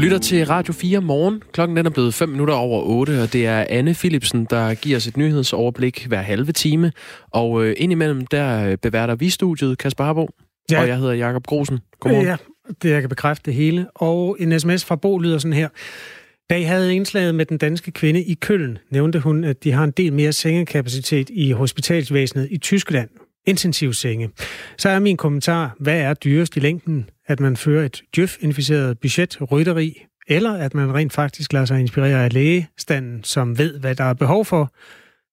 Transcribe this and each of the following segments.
lytter til Radio 4 morgen. Klokken den er blevet 5 minutter over 8, og det er Anne Philipsen, der giver os et nyhedsoverblik hver halve time. Og øh, indimellem, der beværter vi studiet, Kasper Harbo, ja. og jeg hedder Jakob Grosen. Godmorgen. Ja, det jeg kan bekræfte det hele. Og en sms fra Bo lyder sådan her. Da I havde indslaget med den danske kvinde i Køln, nævnte hun, at de har en del mere sengekapacitet i hospitalsvæsenet i Tyskland. Intensivsenge. Så er min kommentar, hvad er dyrest i længden? At man fører et djøf-inficeret budget rytteri, eller at man rent faktisk lader sig inspirere af lægestanden, som ved, hvad der er behov for,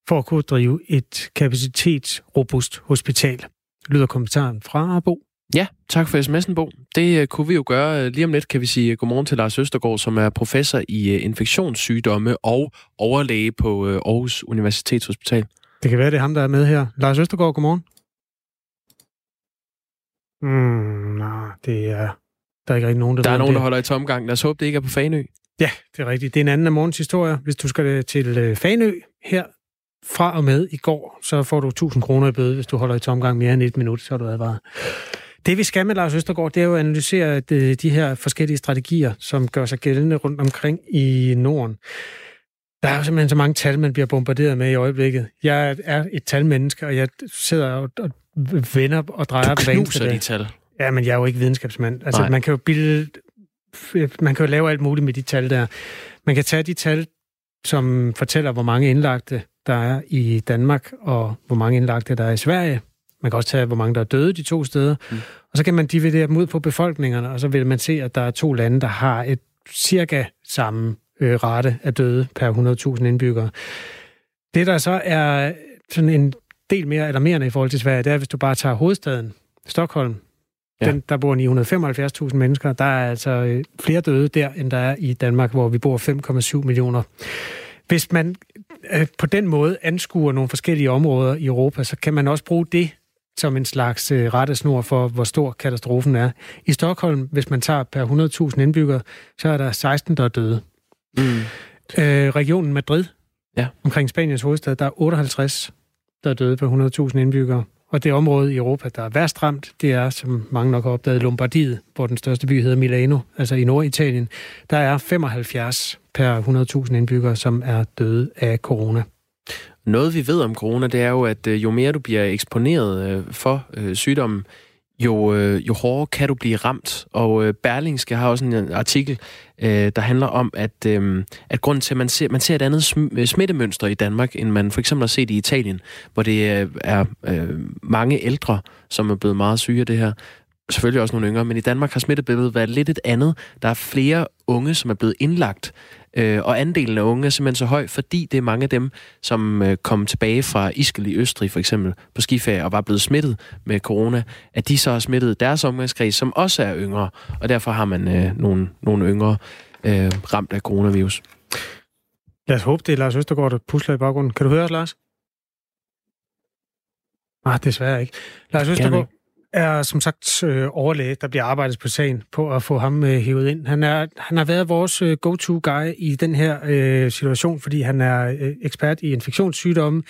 for at kunne drive et kapacitetsrobust hospital. Lyder kommentaren fra Bo. Ja, tak for sms'en, Bo. Det uh, kunne vi jo gøre. Uh, lige om lidt kan vi sige uh, godmorgen til Lars Østergaard, som er professor i uh, infektionssygdomme og overlæge på uh, Aarhus Universitetshospital. Det kan være, det er ham, der er med her. Lars Østergaard, godmorgen. Mm, nej, det er... Der er ikke rigtig nogen, der Der er nogen, der holder i tomgang. Lad os håbe, det ikke er på Fanø. Ja, det er rigtigt. Det er en anden af morgens historie. Hvis du skal til Fanø her fra og med i går, så får du 1000 kroner i bøde, hvis du holder i tomgang mere end et minut, så er du advaret. Det vi skal med Lars Østergaard, det er jo at analysere de, de her forskellige strategier, som gør sig gældende rundt omkring i Norden. Der er jo simpelthen så mange tal, man bliver bombarderet med i øjeblikket. Jeg er et talmenneske, og jeg sidder og vender og drejer du knuser de tal. Ja, men jeg er jo ikke videnskabsmand. Altså, Nej. man kan jo bilde, man kan jo lave alt muligt med de tal der. Man kan tage de tal, som fortæller, hvor mange indlagte der er i Danmark, og hvor mange indlagte der er i Sverige. Man kan også tage, hvor mange der er døde de to steder. Mm. Og så kan man dividere dem ud på befolkningerne, og så vil man se, at der er to lande, der har et cirka samme øh, rate af døde per 100.000 indbyggere. Det, der så er sådan en del mere alarmerende i forhold til Sverige, det er, hvis du bare tager hovedstaden, Stockholm, ja. den, der bor 975.000 mennesker, der er altså øh, flere døde der, end der er i Danmark, hvor vi bor 5,7 millioner. Hvis man øh, på den måde anskuer nogle forskellige områder i Europa, så kan man også bruge det som en slags øh, rettesnor for, hvor stor katastrofen er. I Stockholm, hvis man tager per 100.000 indbyggere, så er der 16, der er døde. Mm. Øh, regionen Madrid, ja. omkring Spaniens hovedstad, der er 58, der er døde per 100.000 indbyggere. Og det område i Europa, der er værst ramt, det er, som mange nok har opdaget, Lombardiet, hvor den største by hedder Milano, altså i Norditalien. Der er 75 per 100.000 indbyggere, som er døde af corona. Noget vi ved om corona, det er jo, at øh, jo mere du bliver eksponeret øh, for øh, sygdommen, jo, øh, jo hårdere kan du blive ramt. Og øh, Berlingske har også en øh, artikel, der handler om, at, at grunden til, at man ser, man ser et andet smittemønster i Danmark, end man for eksempel har set i Italien, hvor det er mange ældre, som er blevet meget syge af det her, selvfølgelig også nogle yngre, men i Danmark har smittebilledet været lidt et andet. Der er flere unge, som er blevet indlagt, øh, og andelen af unge er simpelthen så høj, fordi det er mange af dem, som øh, kom tilbage fra Iskel i Østrig for eksempel på skiferie og var blevet smittet med corona, at de så har smittet deres omgangskreds, som også er yngre, og derfor har man øh, nogle, nogle yngre øh, ramt af coronavirus. Lad os håbe, det er Lars Østergaard, der pusler i baggrunden. Kan du høre os, Lars? Nej, desværre ikke. Lars Østergaard, er som sagt øh, overlæge, der bliver arbejdet på sagen på at få ham øh, hævet ind. Han, er, han har været vores øh, go-to-guy i den her øh, situation, fordi han er øh, ekspert i infektionssygdomme.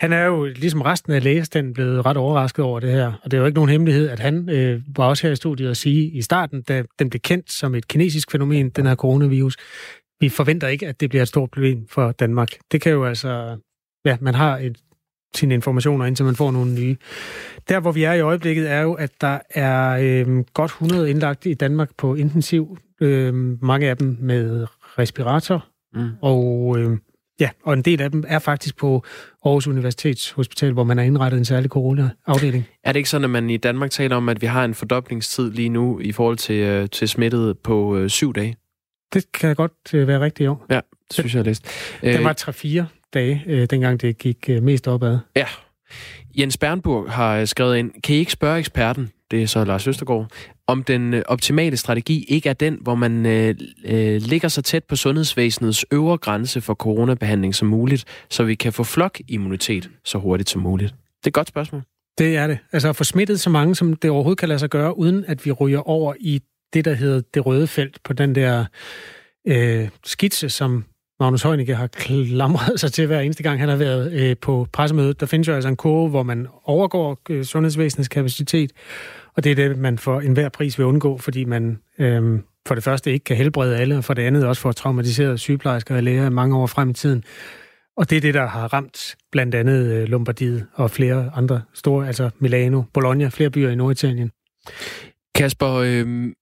Han er jo, ligesom resten af lægestanden, blevet ret overrasket over det her. Og det er jo ikke nogen hemmelighed, at han øh, var også her i studiet at sige i starten, da den blev kendt som et kinesisk fænomen, den her coronavirus. Vi forventer ikke, at det bliver et stort problem for Danmark. Det kan jo altså... Ja, man har et sine informationer, indtil man får nogle nye. Der, hvor vi er i øjeblikket, er jo, at der er øh, godt 100 indlagt i Danmark på intensiv. Øh, mange af dem med respirator. Mm. Og øh, ja, og en del af dem er faktisk på Aarhus Universitets Hospital, hvor man har indrettet en særlig corona-afdeling. Er det ikke sådan, at man i Danmark taler om, at vi har en fordoblingstid lige nu i forhold til, øh, til smittet på øh, syv dage? Det kan godt øh, være rigtigt, jo. Ja, det synes jeg, jeg læst. Det var 3-4 dage, øh, dengang det gik øh, mest opad. Ja. Jens Bernburg har øh, skrevet ind, kan I ikke spørge eksperten, det er så Lars Østergaard, om den øh, optimale strategi ikke er den, hvor man øh, øh, ligger så tæt på sundhedsvæsenets øvre grænse for coronabehandling som muligt, så vi kan få flokimmunitet så hurtigt som muligt? Det er et godt spørgsmål. Det er det. Altså at få smittet så mange, som det overhovedet kan lade sig gøre, uden at vi ryger over i det, der hedder det røde felt på den der øh, skitse, som Magnus Heunicke har klamret sig til hver eneste gang, han har været øh, på pressemødet. Der findes jo altså en kurve, hvor man overgår øh, sundhedsvæsenets kapacitet, og det er det, man for enhver pris vil undgå, fordi man øh, for det første ikke kan helbrede alle, og for det andet også får traumatiserede sygeplejersker og læger mange år frem i tiden. Og det er det, der har ramt blandt andet øh, Lombardiet og flere andre store, altså Milano, Bologna, flere byer i Norditalien. Kasper, øh,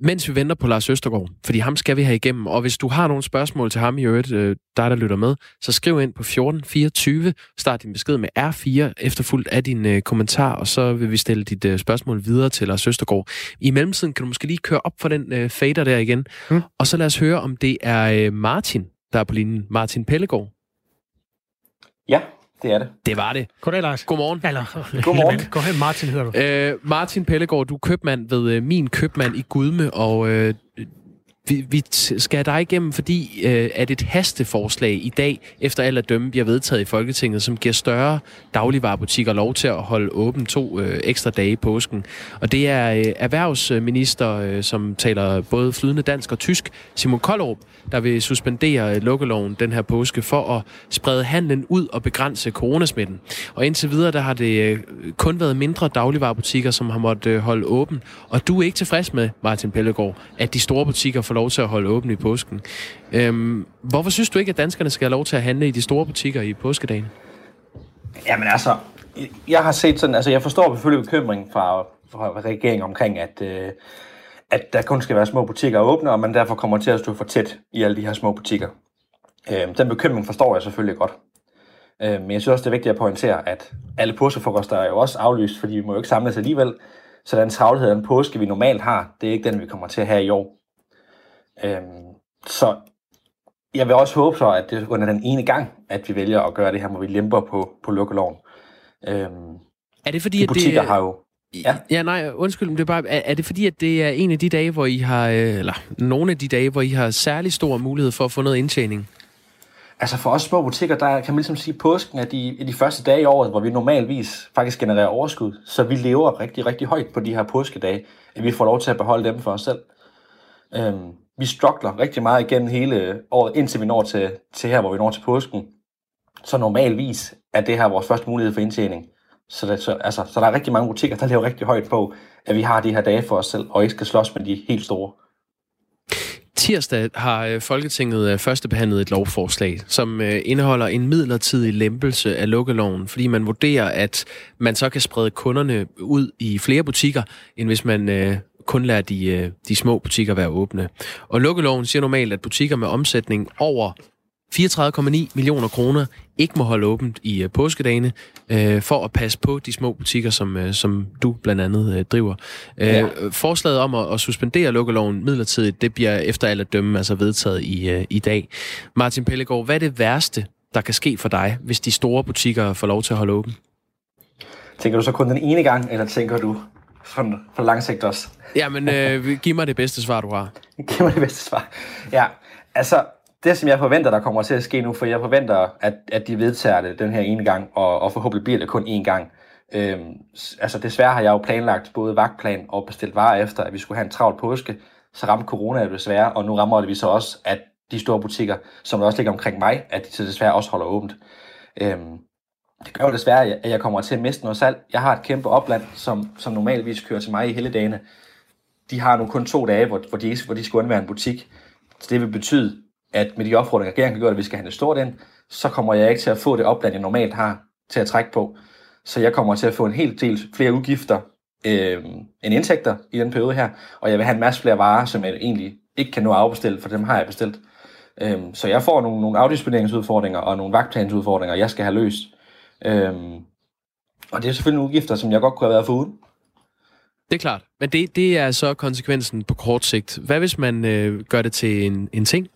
mens vi venter på Lars Østergaard, fordi ham skal vi have igennem, og hvis du har nogle spørgsmål til ham i øvrigt, øh, dig der lytter med, så skriv ind på 1424, start din besked med R4, efterfulgt af din øh, kommentar, og så vil vi stille dit øh, spørgsmål videre til Lars Østergaard. I mellemtiden kan du måske lige køre op for den øh, fader der igen, mm. og så lad os høre, om det er øh, Martin, der er på linjen. Martin Pellegård. Ja, det er det. Det var det. Goddag, Lars. Godmorgen. Eller, Godmorgen. Godmorgen, Martin hedder du. Øh, Martin Pellegård, du er købmand ved øh, Min Købmand i Gudme, og øh, vi, vi skal dig igennem, fordi øh, at et hasteforslag i dag, efter alt at dømme, bliver vedtaget i Folketinget, som giver større dagligvarerbutikker lov til at holde åben to øh, ekstra dage i påsken. Og det er øh, erhvervsminister, øh, som taler både flydende dansk og tysk, Simon Koldrup, der vil suspendere øh, lukkeloven den her påske for at sprede handlen ud og begrænse coronasmitten. Og indtil videre, der har det øh, kun været mindre dagligvarerbutikker, som har måttet øh, holde åben. Og du er ikke tilfreds med, Martin Pellegaard, at de store butikker får lov til at holde åbent i påsken. Øhm, hvorfor synes du ikke, at danskerne skal have lov til at handle i de store butikker i påskedagen? Jamen altså, jeg har set sådan, altså jeg forstår selvfølgelig bekymringen fra, fra regeringen omkring, at, øh, at der kun skal være små butikker åbne, og man derfor kommer til at stå for tæt i alle de her små butikker. Øh, den bekymring forstår jeg selvfølgelig godt. Øh, men jeg synes også, det er vigtigt at pointere, at alle påskefrokoster er jo også aflyst, fordi vi må jo ikke samles alligevel. Så den travlhed af en påske, vi normalt har, det er ikke den, vi kommer til at have i år. Øh, så jeg vil også håbe så, at det er under den ene gang, at vi vælger at gøre det her, hvor vi lemper på, på lukkeloven. Øh, er det fordi, de butikker at det... har jo Ja. ja, nej, undskyld, men det er bare, er, er det fordi, at det er en af de dage, hvor I har, øh, eller nogle af de dage, hvor I har særlig stor mulighed for at få noget indtjening? Altså for os små butikker, der kan man ligesom sige, at påsken er de, er de første dage i året, hvor vi normalvis faktisk genererer overskud. Så vi lever rigtig, rigtig højt på de her påskedage, at vi får lov til at beholde dem for os selv. Øhm, vi struggler rigtig meget igennem hele året, indtil vi når til, til her, hvor vi når til påsken. Så normalvis er det her vores første mulighed for indtjening. Så, det, så, altså, så der er rigtig mange butikker, der lever rigtig højt på, at vi har de her dage for os selv, og ikke skal slås med de helt store. Tirsdag har øh, Folketinget øh, førstebehandlet et lovforslag, som øh, indeholder en midlertidig lempelse af lukkeloven, fordi man vurderer, at man så kan sprede kunderne ud i flere butikker, end hvis man kun lader de, de små butikker være åbne. Og lukkeloven siger normalt, at butikker med omsætning over 34,9 millioner kroner ikke må holde åbent i uh, påskedagene uh, for at passe på de små butikker, som, uh, som du blandt andet uh, driver. Ja. Forslaget om at, at suspendere lukkeloven midlertidigt, det bliver efter alle dømme altså vedtaget i, uh, i dag. Martin Pellegaard, hvad er det værste, der kan ske for dig, hvis de store butikker får lov til at holde åben? Tænker du så kun den ene gang, eller tænker du sådan for langsigt også? Jamen, øh, giv mig det bedste svar, du har. giv mig det bedste svar. Ja, altså, det, som jeg forventer, der kommer til at ske nu, for jeg forventer, at, at de vedtager det den her ene gang, og, og forhåbentlig bliver det kun én gang. Øhm, altså desværre har jeg jo planlagt både vagtplan og bestilt varer efter, at vi skulle have en travl påske. Så ramte corona jo desværre, og nu rammer det vi så også, at de store butikker, som der også ligger omkring mig, at de så desværre også holder åbent. Øhm, det gør jo desværre, at jeg kommer til at miste noget salg. Jeg har et kæmpe opland, som, som normalvis kører til mig i hele dagene. De har nu kun to dage, hvor, hvor, de, hvor de skal undvære en butik. Så det vil betyde, at med de opfordringer, regeringen kan gøre, at vi skal have det stort ind, så kommer jeg ikke til at få det opland, jeg normalt har til at trække på. Så jeg kommer til at få en helt del flere udgifter øh, end indtægter i den periode her, og jeg vil have en masse flere varer, som jeg egentlig ikke kan nå at afbestille, for dem har jeg bestilt. Øh, så jeg får nogle, nogle afdisponeringsudfordringer og nogle vagtplansudfordringer, jeg skal have løst. Øh, og det er selvfølgelig nogle udgifter, som jeg godt kunne have været foruden. Det er klart. Men det, det er så konsekvensen på kort sigt. Hvad hvis man øh, gør det til en, en ting?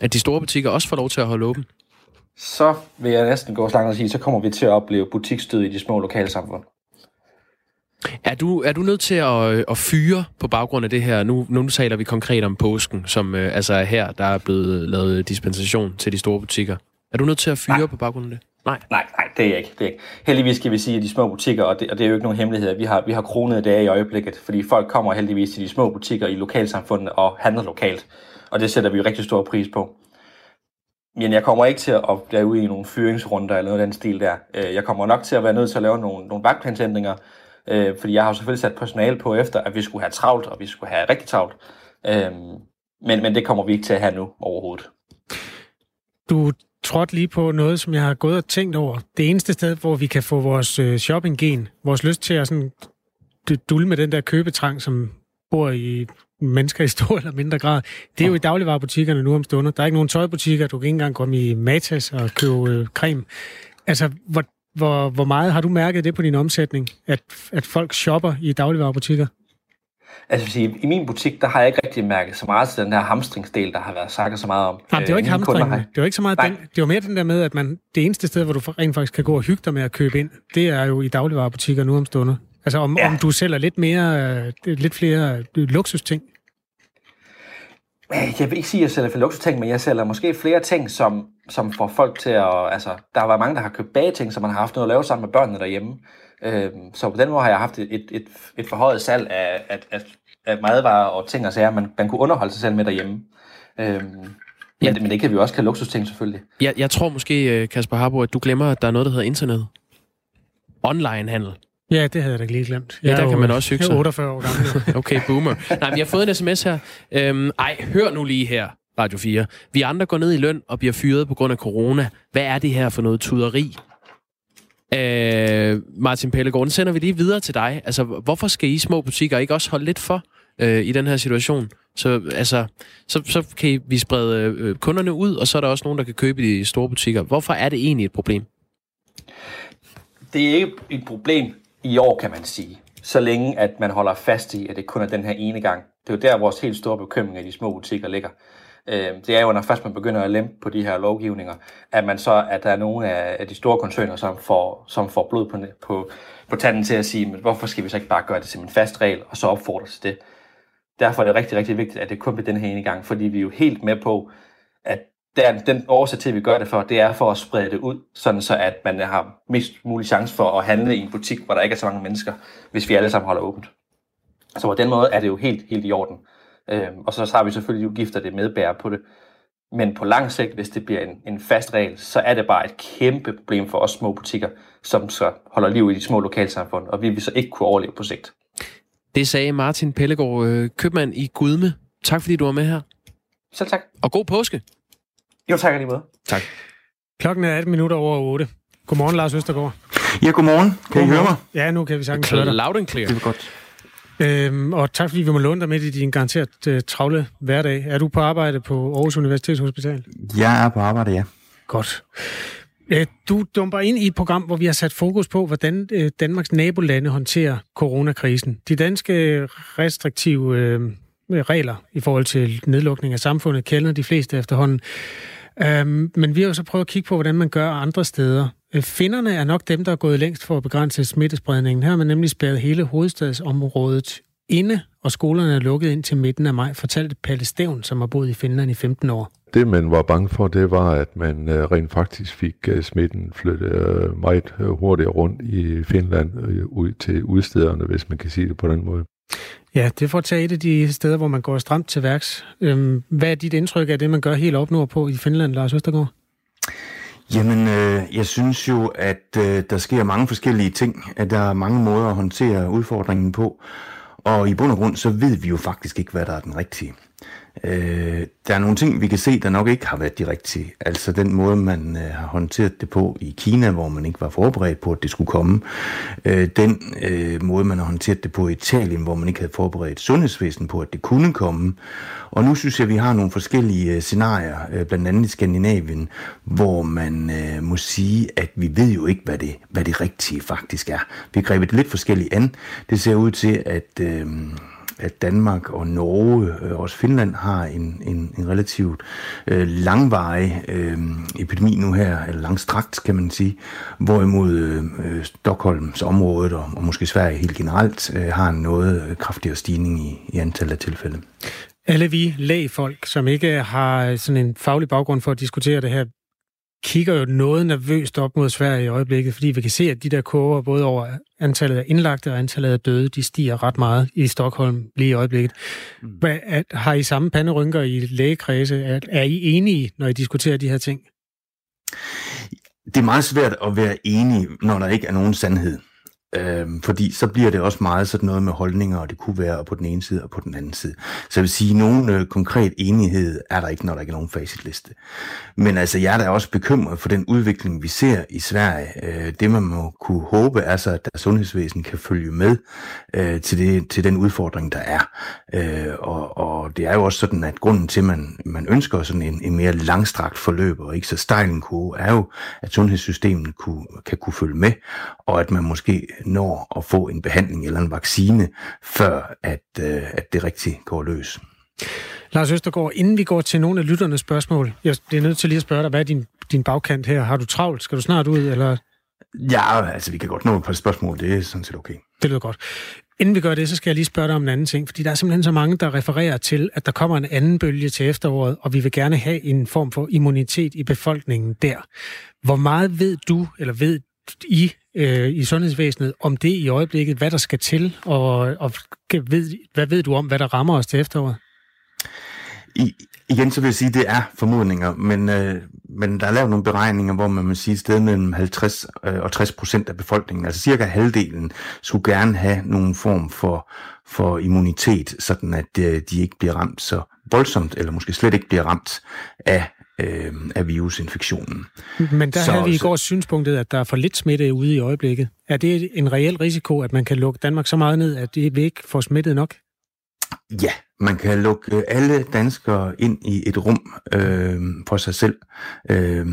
at de store butikker også får lov til at holde åben? Så vil jeg næsten gå så langt og sige, så kommer vi til at opleve butiksstød i de små lokale samfund. Er du, er du nødt til at, at fyre på baggrund af det her? Nu, nu taler vi konkret om påsken, som øh, altså er her, der er blevet lavet dispensation til de store butikker. Er du nødt til at fyre nej. på baggrund af det? Nej. nej, nej, det er jeg ikke. Det er ikke. Heldigvis skal vi sige, at de små butikker, og det, og det er jo ikke nogen hemmelighed, vi har, vi har kronede dage i øjeblikket, fordi folk kommer heldigvis til de små butikker i lokalsamfundet og handler lokalt og det sætter vi rigtig stor pris på. Men jeg kommer ikke til at blive ude i nogle fyringsrunder eller noget af den stil der. Øh, jeg kommer nok til at være nødt til at lave nogle, nogle vagtplansændringer, øh, fordi jeg har jo selvfølgelig sat personale på efter, at vi skulle have travlt, og vi skulle have rigtig travlt. Øhm, men, men det kommer vi ikke til at have nu overhovedet. Du trådte lige på noget, som jeg har gået og tænkt over. Det eneste sted, hvor vi kan få vores øh, shoppinggen, vores lyst til at sådan dulme med den der købetrang, som bor i mennesker i stor eller mindre grad, det er jo i dagligvarerbutikkerne nu om stunder. Der er ikke nogen tøjbutikker, du kan ikke engang komme i Matas og købe øh, creme. Altså, hvor, hvor, hvor meget har du mærket det på din omsætning, at, at folk shopper i dagligvarerbutikker? Altså, sige, i min butik, der har jeg ikke rigtig mærket så meget til den her hamstringsdel, der har været sagt så meget om. Nej, det var ikke øh, hamstring. Har... Det var ikke så meget den, det var mere den der med, at man, det eneste sted, hvor du rent faktisk kan gå og hygge dig med at købe ind, det er jo i dagligvarerbutikker nu om stunder. Altså om, ja. om du sælger lidt mere, øh, lidt flere øh, luksusting? Jeg vil ikke sige, at jeg sælger for luksusting, men jeg sælger måske flere ting, som, som får folk til at... Altså, der var mange, der har købt bageting, som man har haft noget at lave sammen med børnene derhjemme. Øhm, så på den måde har jeg haft et, et, et, et forhøjet salg af, af, af, af madvarer og ting og sager, man, man kunne underholde sig selv med derhjemme. Øhm, ja. men, men det kan vi jo også kalde luksusting, selvfølgelig. Jeg, jeg tror måske, øh, Kasper Harbo, at du glemmer, at der er noget, der hedder internet. Online-handel. Ja, det havde jeg da lige glemt. Jeg ja, der kan man også hygge sig. Jeg er 48 år gammel. okay, boomer. Nej, vi har fået en sms her. Øhm, ej, hør nu lige her, Radio 4. Vi andre går ned i løn og bliver fyret på grund af corona. Hvad er det her for noget tuderi? Øh, Martin Pellegård, den sender vi lige videre til dig. Altså, hvorfor skal I små butikker ikke også holde lidt for øh, i den her situation? Så, altså, så, så kan vi sprede øh, kunderne ud, og så er der også nogen, der kan købe i de store butikker. Hvorfor er det egentlig et problem? Det er ikke et problem i år, kan man sige. Så længe at man holder fast i, at det kun er den her ene gang. Det er jo der, vores helt store bekymring af de små butikker ligger. Øh, det er jo, når først man begynder at lempe på de her lovgivninger, at man så, at der er nogle af, de store koncerner, som får, som får blod på, på, på tanden til at sige, men hvorfor skal vi så ikke bare gøre det som en fast regel, og så opfordre til det. Derfor er det rigtig, rigtig vigtigt, at det kun bliver den her ene gang, fordi vi er jo helt med på, at der, den årsag til, at vi gør det for, det er for at sprede det ud, sådan så at man har mest mulig chance for at handle i en butik, hvor der ikke er så mange mennesker, hvis vi alle sammen holder åbent. Så på den måde er det jo helt, helt i orden. Øhm, og så har vi selvfølgelig udgifter, det medbærer på det. Men på lang sigt, hvis det bliver en, en fast regel, så er det bare et kæmpe problem for os små butikker, som så holder liv i de små lokalsamfund, og vi vil så ikke kunne overleve på sigt. Det sagde Martin Pellegaard, øh, købmand i Gudme. Tak fordi du var med her. Selv tak. Og god påske. Jo, tak alligevel. Tak. Klokken er 18 minutter over 8. Godmorgen, Lars Østergaard. Ja, godmorgen. Kan godmorgen. I høre mig? Ja, nu kan vi sagtens høre dig. Loud and clear. Det er godt. Øhm, og tak fordi vi må låne dig med i din garanteret uh, travle hverdag. Er du på arbejde på Aarhus Universitetshospital? Jeg er på arbejde, ja. Godt. Øh, du dumper ind i et program, hvor vi har sat fokus på, hvordan øh, Danmarks nabolande håndterer coronakrisen. De danske restriktive øh, regler i forhold til nedlukning af samfundet kender de fleste efterhånden. Øhm, men vi har jo så prøvet at kigge på, hvordan man gør andre steder. Øh, Finderne er nok dem, der er gået længst for at begrænse smittespredningen. Her har man nemlig spærret hele hovedstadsområdet inde, og skolerne er lukket ind til midten af maj, fortalte Palle Stævn, som har boet i Finland i 15 år. Det, man var bange for, det var, at man øh, rent faktisk fik øh, smitten flyttet meget hurtigt rundt i Finland ud til udstederne, hvis man kan sige det på den måde. Ja, det får tage et af de steder, hvor man går stramt til værks. Øhm, hvad er dit indtryk af det, man gør helt op på i Finland, Lars Østergaard? Jamen, øh, jeg synes jo, at øh, der sker mange forskellige ting, at der er mange måder at håndtere udfordringen på, og i bund og grund, så ved vi jo faktisk ikke, hvad der er den rigtige. Øh, der er nogle ting, vi kan se, der nok ikke har været de rigtige. Altså den måde, man øh, har håndteret det på i Kina, hvor man ikke var forberedt på, at det skulle komme. Øh, den øh, måde, man har håndteret det på i Italien, hvor man ikke havde forberedt sundhedsvæsen på, at det kunne komme. Og nu synes jeg, at vi har nogle forskellige øh, scenarier, øh, blandt andet i Skandinavien, hvor man øh, må sige, at vi ved jo ikke, hvad det, hvad det rigtige faktisk er. Vi har grebet lidt forskelligt an. Det ser ud til, at... Øh, at Danmark og Norge, og øh, også Finland, har en, en, en relativt øh, langvarig øh, epidemi nu her, eller langstrakt kan man sige, hvorimod øh, øh Stockholms område og, og måske Sverige helt generelt øh, har en noget øh, kraftigere stigning i, i antallet af tilfælde. Alle vi lægfolk, som ikke har øh, sådan en faglig baggrund for at diskutere det her, kigger jo noget nervøst op mod Sverige i øjeblikket, fordi vi kan se, at de der kurver, både over antallet af indlagte og antallet af døde, de stiger ret meget i Stockholm lige i øjeblikket. Mm. Hvad, at, har I samme panderynker i lægekredse? Er, er I enige, når I diskuterer de her ting? Det er meget svært at være enig, når der ikke er nogen sandhed. Øhm, fordi så bliver det også meget sådan noget med holdninger, og det kunne være på den ene side og på den anden side. Så jeg vil sige, at nogen øh, konkret enighed er der ikke, når der ikke er nogen facitliste. Men altså, jeg er da også bekymret for den udvikling, vi ser i Sverige. Øh, det man må kunne håbe er så, at der sundhedsvæsen kan følge med øh, til, det, til den udfordring, der er. Øh, og, og det er jo også sådan, at grunden til, at man, man ønsker sådan en, en mere langstrakt forløb, og ikke så stejl en kurve, er jo, at sundhedssystemet kunne, kan kunne følge med, og at man måske når at få en behandling eller en vaccine, før at, øh, at det rigtig går løs. Lars Østergaard, inden vi går til nogle af lytternes spørgsmål, jeg er nødt til lige at spørge dig, hvad er din, din bagkant her? Har du travlt? Skal du snart ud, eller? Ja, altså vi kan godt nå et par spørgsmål, det er sådan set okay. Det lyder godt. Inden vi gør det, så skal jeg lige spørge dig om en anden ting, fordi der er simpelthen så mange, der refererer til, at der kommer en anden bølge til efteråret, og vi vil gerne have en form for immunitet i befolkningen der. Hvor meget ved du, eller ved i øh, i sundhedsvæsenet om det i øjeblikket, hvad der skal til, og, og ved, hvad ved du om, hvad der rammer os til efteråret? I, igen så vil jeg sige, at det er formodninger, men, øh, men der er lavet nogle beregninger, hvor man må sige, at sted mellem 50 øh, og 60 procent af befolkningen, altså cirka halvdelen, skulle gerne have nogen form for, for immunitet, sådan at øh, de ikke bliver ramt så voldsomt, eller måske slet ikke bliver ramt af øh, af virusinfektionen. Men der så, havde vi i går synspunktet, at der er for lidt smitte ude i øjeblikket. Er det en reel risiko, at man kan lukke Danmark så meget ned, at det ikke får smittet nok? Ja, man kan lukke alle danskere ind i et rum øh, for sig selv, øh,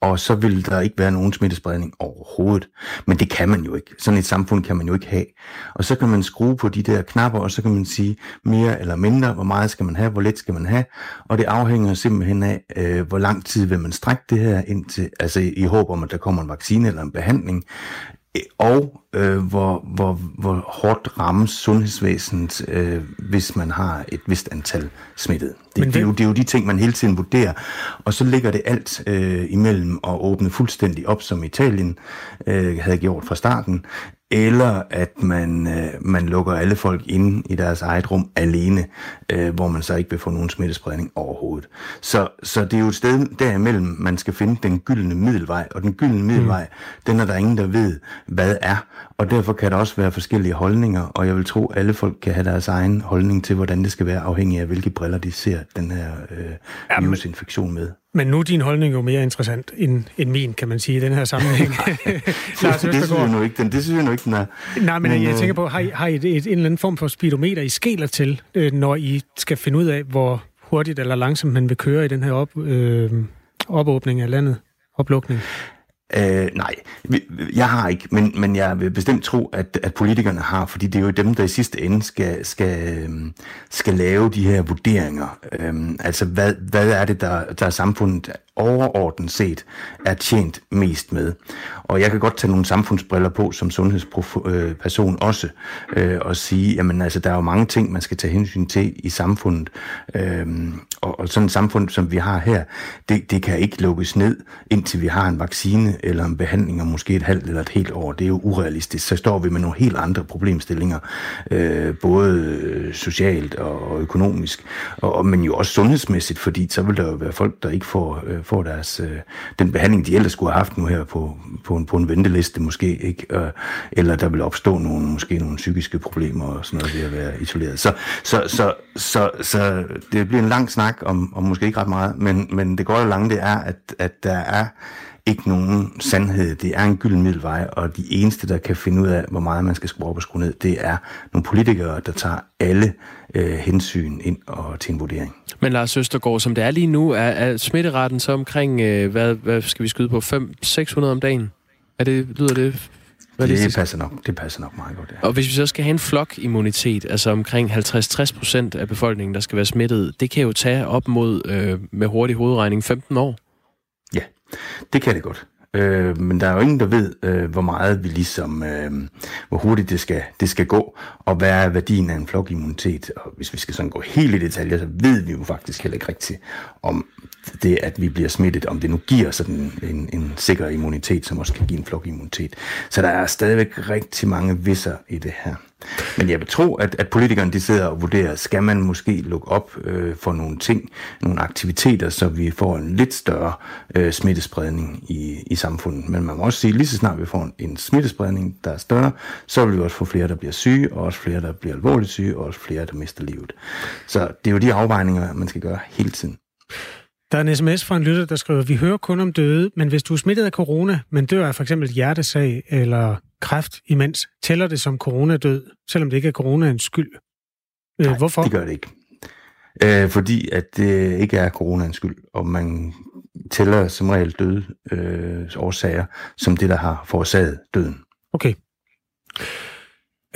og så vil der ikke være nogen smittespredning overhovedet. Men det kan man jo ikke. Sådan et samfund kan man jo ikke have. Og så kan man skrue på de der knapper, og så kan man sige mere eller mindre, hvor meget skal man have, hvor lidt skal man have, og det afhænger simpelthen af, øh, hvor lang tid vil man strække det her ind til, altså i håb om, at der kommer en vaccine eller en behandling, og øh, hvor, hvor, hvor hårdt rammes sundhedsvæsenet, øh, hvis man har et vist antal smittede. Det, det, er jo, det er jo de ting, man hele tiden vurderer. Og så ligger det alt øh, imellem at åbne fuldstændig op, som Italien øh, havde gjort fra starten, eller at man, øh, man lukker alle folk inde i deres eget rum alene, øh, hvor man så ikke vil få nogen smittespredning overhovedet. Så, så det er jo et sted derimellem, man skal finde den gyldne middelvej, og den gyldne middelvej, mm. den er der ingen, der ved, hvad er. Og derfor kan der også være forskellige holdninger, og jeg vil tro, at alle folk kan have deres egen holdning til, hvordan det skal være, afhængig af, hvilke briller de ser den her øh, virusinfektion med. Men nu er din holdning jo mere interessant end, end min, kan man sige, i den her sammenhæng. Lars det, det, synes jeg nu ikke, den, det synes jeg nu ikke, den er. Nej, men, men jeg øh, tænker på, har I, har I et, et, en eller anden form for speedometer, I skæler til, øh, når I skal finde ud af, hvor hurtigt eller langsomt man vil køre i den her op, øh, opåbning af landet, oplukning? Øh, nej, jeg har ikke, men, men jeg vil bestemt tro, at, at politikerne har, fordi det er jo dem, der i sidste ende skal, skal, øhm, skal lave de her vurderinger. Øh, altså, hvad, hvad er det, der, der er samfundet overordnet set er tjent mest med. Og jeg kan godt tage nogle samfundsbriller på som sundhedsperson øh, også, øh, og sige, jamen altså, der er jo mange ting, man skal tage hensyn til i samfundet. Øh, og, og sådan et samfund, som vi har her, det, det kan ikke lukkes ned, indtil vi har en vaccine eller en behandling om måske et halvt eller et helt år. Det er jo urealistisk. Så står vi med nogle helt andre problemstillinger, øh, både socialt og økonomisk, og, men jo også sundhedsmæssigt, fordi så vil der jo være folk, der ikke får, øh, får deres, øh, den behandling, de ellers skulle have haft nu her på, på, en, på en venteliste måske, ikke? Øh, eller der vil opstå nogle, måske nogle psykiske problemer og sådan noget ved at være isoleret. Så, så, så, så, så det bliver en lang snak om, om måske ikke ret meget, men, men det går jo lange, det er, at, at der er ikke nogen sandhed. Det er en gylden middelvej, og de eneste, der kan finde ud af, hvor meget man skal skrue op og skrue ned, det er nogle politikere, der tager alle øh, hensyn ind og til en vurdering. Men Lars Østergaard, som det er lige nu, er, er smitteretten så omkring, øh, hvad, hvad skal vi skyde på, 500-600 om dagen? Er det, lyder det det passer nok, det passer nok meget godt, ja. Og hvis vi så skal have en flokimmunitet, altså omkring 50-60 procent af befolkningen, der skal være smittet, det kan jo tage op mod, øh, med hurtig hovedregning, 15 år. Det kan det godt. Øh, men der er jo ingen, der ved, øh, hvor meget vi ligesom, øh, hvor hurtigt det skal, det skal gå, og hvad er værdien af en flokimmunitet. Og hvis vi skal sådan gå helt i detaljer, så ved vi jo faktisk heller ikke rigtigt, om det, at vi bliver smittet, om det nu giver sådan en, en sikker immunitet, som også kan give en flokimmunitet. Så der er stadigvæk rigtig mange visser i det her. Men jeg vil tro, at, at politikerne de sidder og vurderer, skal man måske lukke op øh, for nogle ting, nogle aktiviteter, så vi får en lidt større øh, smittespredning i, i samfundet. Men man må også sige, lige så snart vi får en, en smittespredning, der er større, så vil vi også få flere, der bliver syge, og også flere, der bliver alvorligt syge, og også flere, der mister livet. Så det er jo de afvejninger, man skal gøre hele tiden. Der er en sms fra en lytter, der skriver, vi hører kun om døde, men hvis du er smittet af corona, men dør af for eksempel hjertesag eller kræft imens, tæller det som coronadød, selvom det ikke er coronaens skyld. Øh, Nej, Hvorfor? det gør det ikke. Øh, fordi at det ikke er coronaens skyld, og man tæller som regel døde øh, årsager som det, der har forårsaget døden. Okay.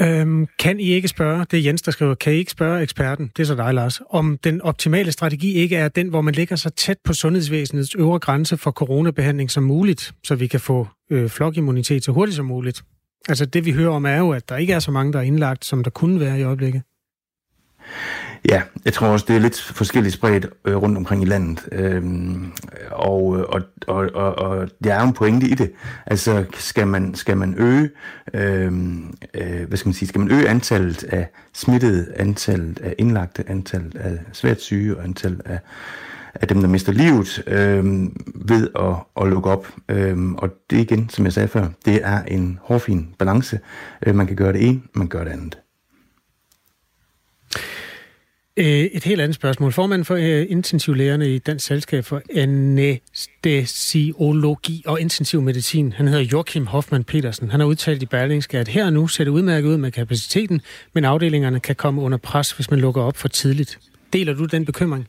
Øhm, kan I ikke spørge, det er Jens, der skriver, kan I ikke spørge eksperten, det er så dig, Lars, om den optimale strategi ikke er den, hvor man ligger så tæt på sundhedsvæsenets øvre grænse for coronabehandling som muligt, så vi kan få øh, flokimmunitet så hurtigt som muligt? Altså det, vi hører om, er jo, at der ikke er så mange, der er indlagt, som der kunne være i øjeblikket. Ja, jeg tror også, det er lidt forskelligt spredt øh, rundt omkring i landet. Øhm, og, og, og, og, og der er jo en pointe i det. Altså, skal man, skal man øge, øhm, øh, hvad skal man sige, skal man øge antallet af smittede, antallet af indlagte, antallet af svært syge og antallet af, af dem, der mister livet, øhm, ved at, at lukke op. Øhm, og det igen, som jeg sagde før, det er en hårfin balance. Øh, man kan gøre det ene, man gør det andet. Øh, et helt andet spørgsmål. Formanden for øh, intensivlægerne i Dansk Selskab for Anæstesiologi og Intensiv Medicin, han hedder Joachim Hoffmann Petersen. Han har udtalt i Berlingske, at her og nu ser det udmærket ud med kapaciteten, men afdelingerne kan komme under pres, hvis man lukker op for tidligt. Deler du den bekymring?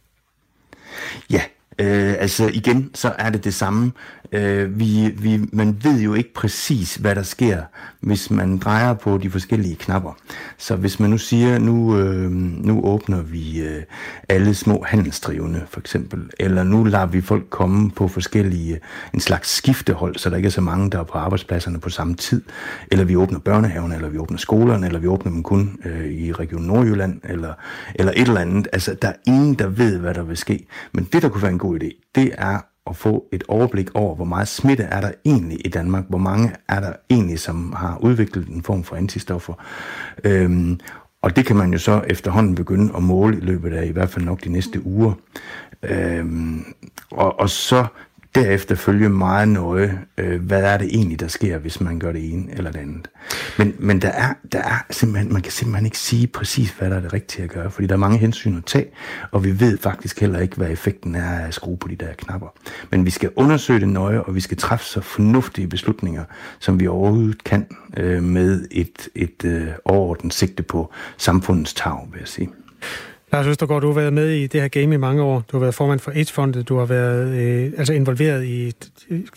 Ja, Øh, altså igen, så er det det samme. Øh, vi, vi, man ved jo ikke præcis, hvad der sker, hvis man drejer på de forskellige knapper. Så hvis man nu siger, nu, øh, nu åbner vi øh, alle små handelsdrivende, for eksempel, eller nu lader vi folk komme på forskellige, en slags skiftehold, så der ikke er så mange, der er på arbejdspladserne på samme tid, eller vi åbner børnehaven, eller vi åbner skolerne, eller vi åbner dem kun øh, i Region Nordjylland, eller, eller et eller andet. Altså, der er ingen, der ved, hvad der vil ske. Men det, der kunne være en god idé, det er at få et overblik over, hvor meget smitte er der egentlig i Danmark, hvor mange er der egentlig, som har udviklet en form for antistoffer. Øhm, og det kan man jo så efterhånden begynde at måle i løbet af i hvert fald nok de næste uger. Øhm, og, og så derefter følge meget nøje, øh, hvad er det egentlig, der sker, hvis man gør det ene eller det andet. Men, men der, er, der er simpelthen, man kan simpelthen ikke sige præcis, hvad der er det rigtige at gøre, fordi der er mange hensyn at tage, og vi ved faktisk heller ikke, hvad effekten er af at skrue på de der knapper. Men vi skal undersøge det nøje, og vi skal træffe så fornuftige beslutninger, som vi overhovedet kan, øh, med et, et øh, overordnet sigte på samfundets tag, vil jeg sige. Lars Østergaard, du har været med i det her game i mange år. Du har været formand for AIDS-fondet. Du har været øh, altså involveret i...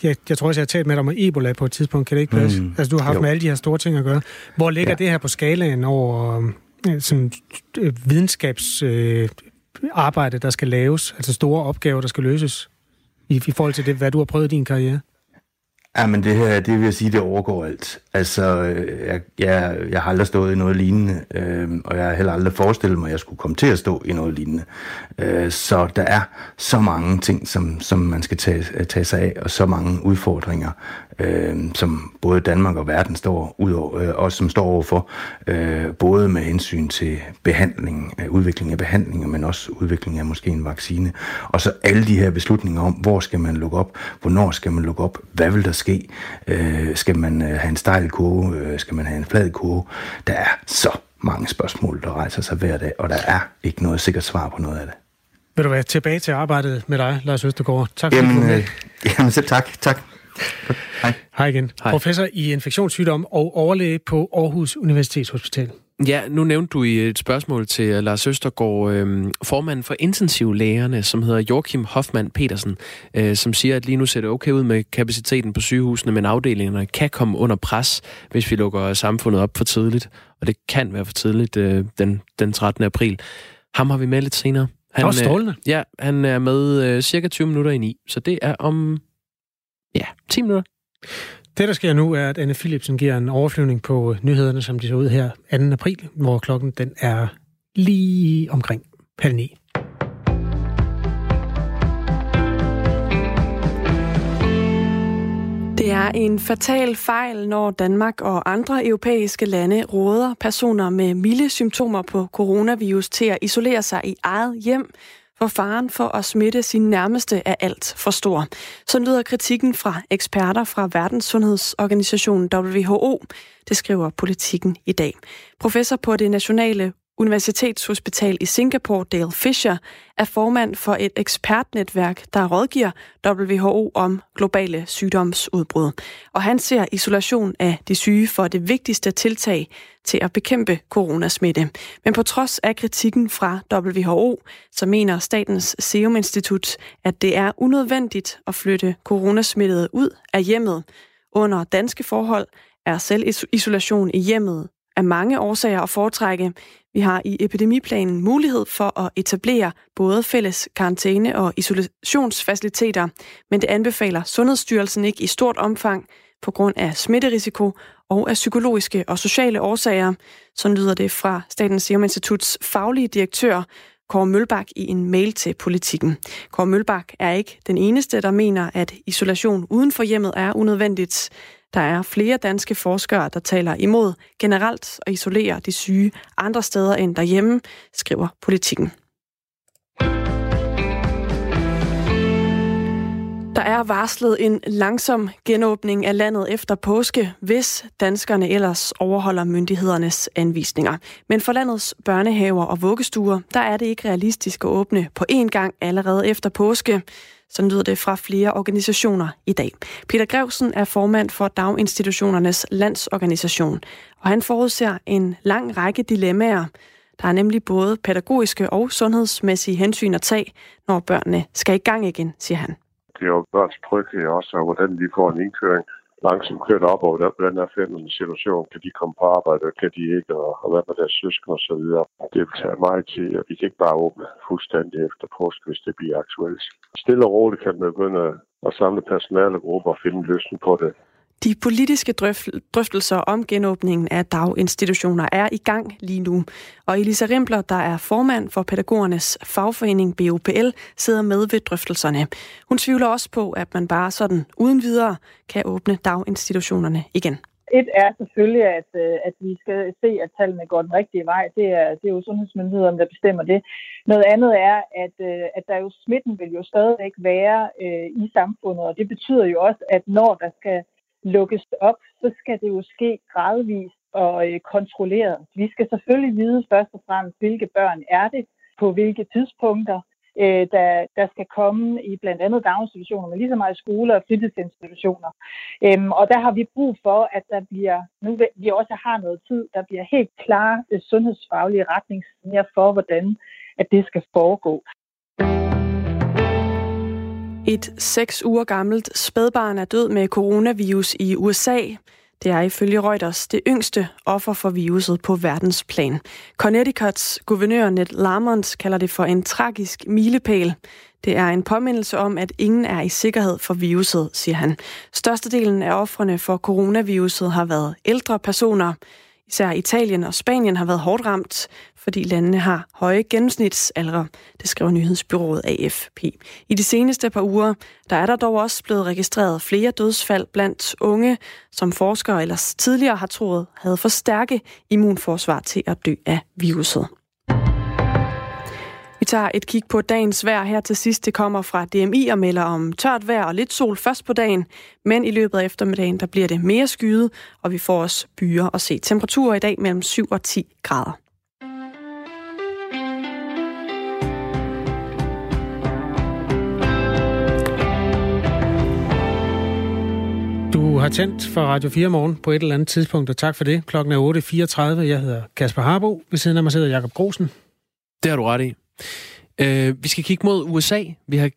Jeg, jeg tror også, jeg har talt med dig om Ebola på et tidspunkt. Kan det ikke passe? Mm. Altså, du har haft jo. med alle de her store ting at gøre. Hvor ligger ja. det her på skalaen over øh, sådan, øh, videnskabsarbejde, øh, der skal laves? Altså store opgaver, der skal løses? I, i forhold til det, hvad du har prøvet i din karriere? Ja, men det her, det vil jeg sige, det overgår alt. Altså, øh, jeg, jeg, jeg har aldrig stået i noget lignende, øh, og jeg har heller aldrig forestillet mig, at jeg skulle komme til at stå i noget lignende. Øh, så der er så mange ting, som, som man skal tage, tage sig af, og så mange udfordringer, øh, som både Danmark og verden står ud over, øh, og som står overfor, øh, både med hensyn til behandling, øh, udvikling af behandlinger, men også udvikling af måske en vaccine. Og så alle de her beslutninger om, hvor skal man lukke op, hvornår skal man lukke op, hvad vil der ske, øh, skal man øh, have en stejl kurve, øh, skal man have en flad kurve. Der er så mange spørgsmål, der rejser sig hver dag, og der er ikke noget sikkert svar på noget af det. Vil du være tilbage til arbejdet med dig, Lars Østergaard? Tak for jamen, øh, jamen selv tak. Tak. Hej. Hej igen. Hej. Professor i infektionssygdom og overlæge på Aarhus Universitetshospital. Ja, nu nævnte du i et spørgsmål til øh, Lars Østergaard, øh, formanden for intensivlægerne, som hedder Joachim Hoffmann Petersen, øh, som siger, at lige nu ser det okay ud med kapaciteten på sygehusene, men afdelingerne kan komme under pres, hvis vi lukker samfundet op for tidligt. Og det kan være for tidligt øh, den, den 13. april. Ham har vi med lidt senere. Han, er strålende. Øh, ja, han er med øh, cirka 20 minutter i ni, så det er om ja, 10 minutter. Det, der sker nu, er, at Anne Philipsen giver en overflyvning på nyhederne, som de så ud her 2. april, hvor klokken den er lige omkring halv ni. Det er er en fatal fejl, når Danmark og andre europæiske lande råder personer med milde symptomer på coronavirus til at isolere sig i eget hjem, for faren for at smitte sin nærmeste er alt for stor. Så lyder kritikken fra eksperter fra Verdenssundhedsorganisationen WHO. Det skriver politikken i dag. Professor på det nationale Universitetshospital i Singapore, Dale Fisher, er formand for et ekspertnetværk, der rådgiver WHO om globale sygdomsudbrud. Og han ser isolation af de syge for det vigtigste tiltag til at bekæmpe coronasmitte. Men på trods af kritikken fra WHO, så mener Statens Serum Institut, at det er unødvendigt at flytte coronasmittede ud af hjemmet. Under danske forhold er selvisolation i hjemmet af mange årsager at foretrække. Vi har i epidemiplanen mulighed for at etablere både fælles karantæne- og isolationsfaciliteter, men det anbefaler Sundhedsstyrelsen ikke i stort omfang på grund af smitterisiko og af psykologiske og sociale årsager. Så lyder det fra Statens Serum Instituts faglige direktør, Kåre Mølbak i en mail til politikken. Kåre Mølbak er ikke den eneste, der mener, at isolation uden for hjemmet er unødvendigt. Der er flere danske forskere, der taler imod generelt at isolere de syge andre steder end derhjemme, skriver politikken. Der er varslet en langsom genåbning af landet efter påske, hvis danskerne ellers overholder myndighedernes anvisninger. Men for landets børnehaver og vuggestuer, der er det ikke realistisk at åbne på én gang allerede efter påske. Så lyder det fra flere organisationer i dag. Peter Grevsen er formand for Daginstitutionernes Landsorganisation, og han forudser en lang række dilemmaer. Der er nemlig både pædagogiske og sundhedsmæssige hensyn at tage, når børnene skal i gang igen, siger han. Det er jo børns tryghed også, og hvordan de får en indkøring langsomt kørt op over der, hvordan er fændende situation. Kan de komme på arbejde, og kan de ikke, og, og hvad med deres søskende og så videre. Det vil tage meget tid, og vi kan ikke bare åbne fuldstændig efter påske, hvis det bliver aktuelt. Stille og roligt kan man begynde at samle personalegrupper og finde en løsning på det. De politiske drøftelser om genåbningen af daginstitutioner er i gang lige nu. Og Elisa Rimbler, der er formand for pædagogernes fagforening BOPL, sidder med ved drøftelserne. Hun tvivler også på, at man bare sådan uden videre kan åbne daginstitutionerne igen. Et er selvfølgelig, at, øh, at vi skal se, at tallene går den rigtige vej. Det er, det er jo sundhedsmyndighederne, der bestemmer det. Noget andet er, at, øh, at der jo smitten vil jo stadigvæk være øh, i samfundet, og det betyder jo også, at når der skal lukkes op, så skal det jo ske gradvist og øh, kontrolleret. Vi skal selvfølgelig vide først og fremmest, hvilke børn er det, på hvilke tidspunkter, øh, der, der skal komme i blandt andet daginstitutioner, men lige så meget skoler og fritidsinstitutioner. Øhm, og der har vi brug for, at der bliver, nu vi også har noget tid, der bliver helt klare øh, sundhedsfaglige retningslinjer for, hvordan at det skal foregå. Et seks uger gammelt spædbarn er død med coronavirus i USA. Det er ifølge Reuters det yngste offer for viruset på verdensplan. Connecticuts guvernør Ned Lamont kalder det for en tragisk milepæl. Det er en påmindelse om, at ingen er i sikkerhed for viruset, siger han. Størstedelen af offrene for coronaviruset har været ældre personer. Især Italien og Spanien har været hårdt ramt, fordi landene har høje gennemsnitsalder, det skriver nyhedsbyrået AFP. I de seneste par uger, der er der dog også blevet registreret flere dødsfald blandt unge, som forskere ellers tidligere har troet havde for stærke immunforsvar til at dø af viruset. Vi tager et kig på dagens vejr her til sidst. Det kommer fra DMI og melder om tørt vejr og lidt sol først på dagen, men i løbet af eftermiddagen der bliver det mere skyet, og vi får også byer at se. Temperaturer i dag mellem 7 og 10 grader. Du har tændt for Radio 4 morgen på et eller andet tidspunkt, og tak for det. Klokken er 8.34. Jeg hedder Kasper Harbo. Ved siden af mig sidder Jakob Grosen. Det har du ret i. Øh, vi skal kigge mod USA. Vi har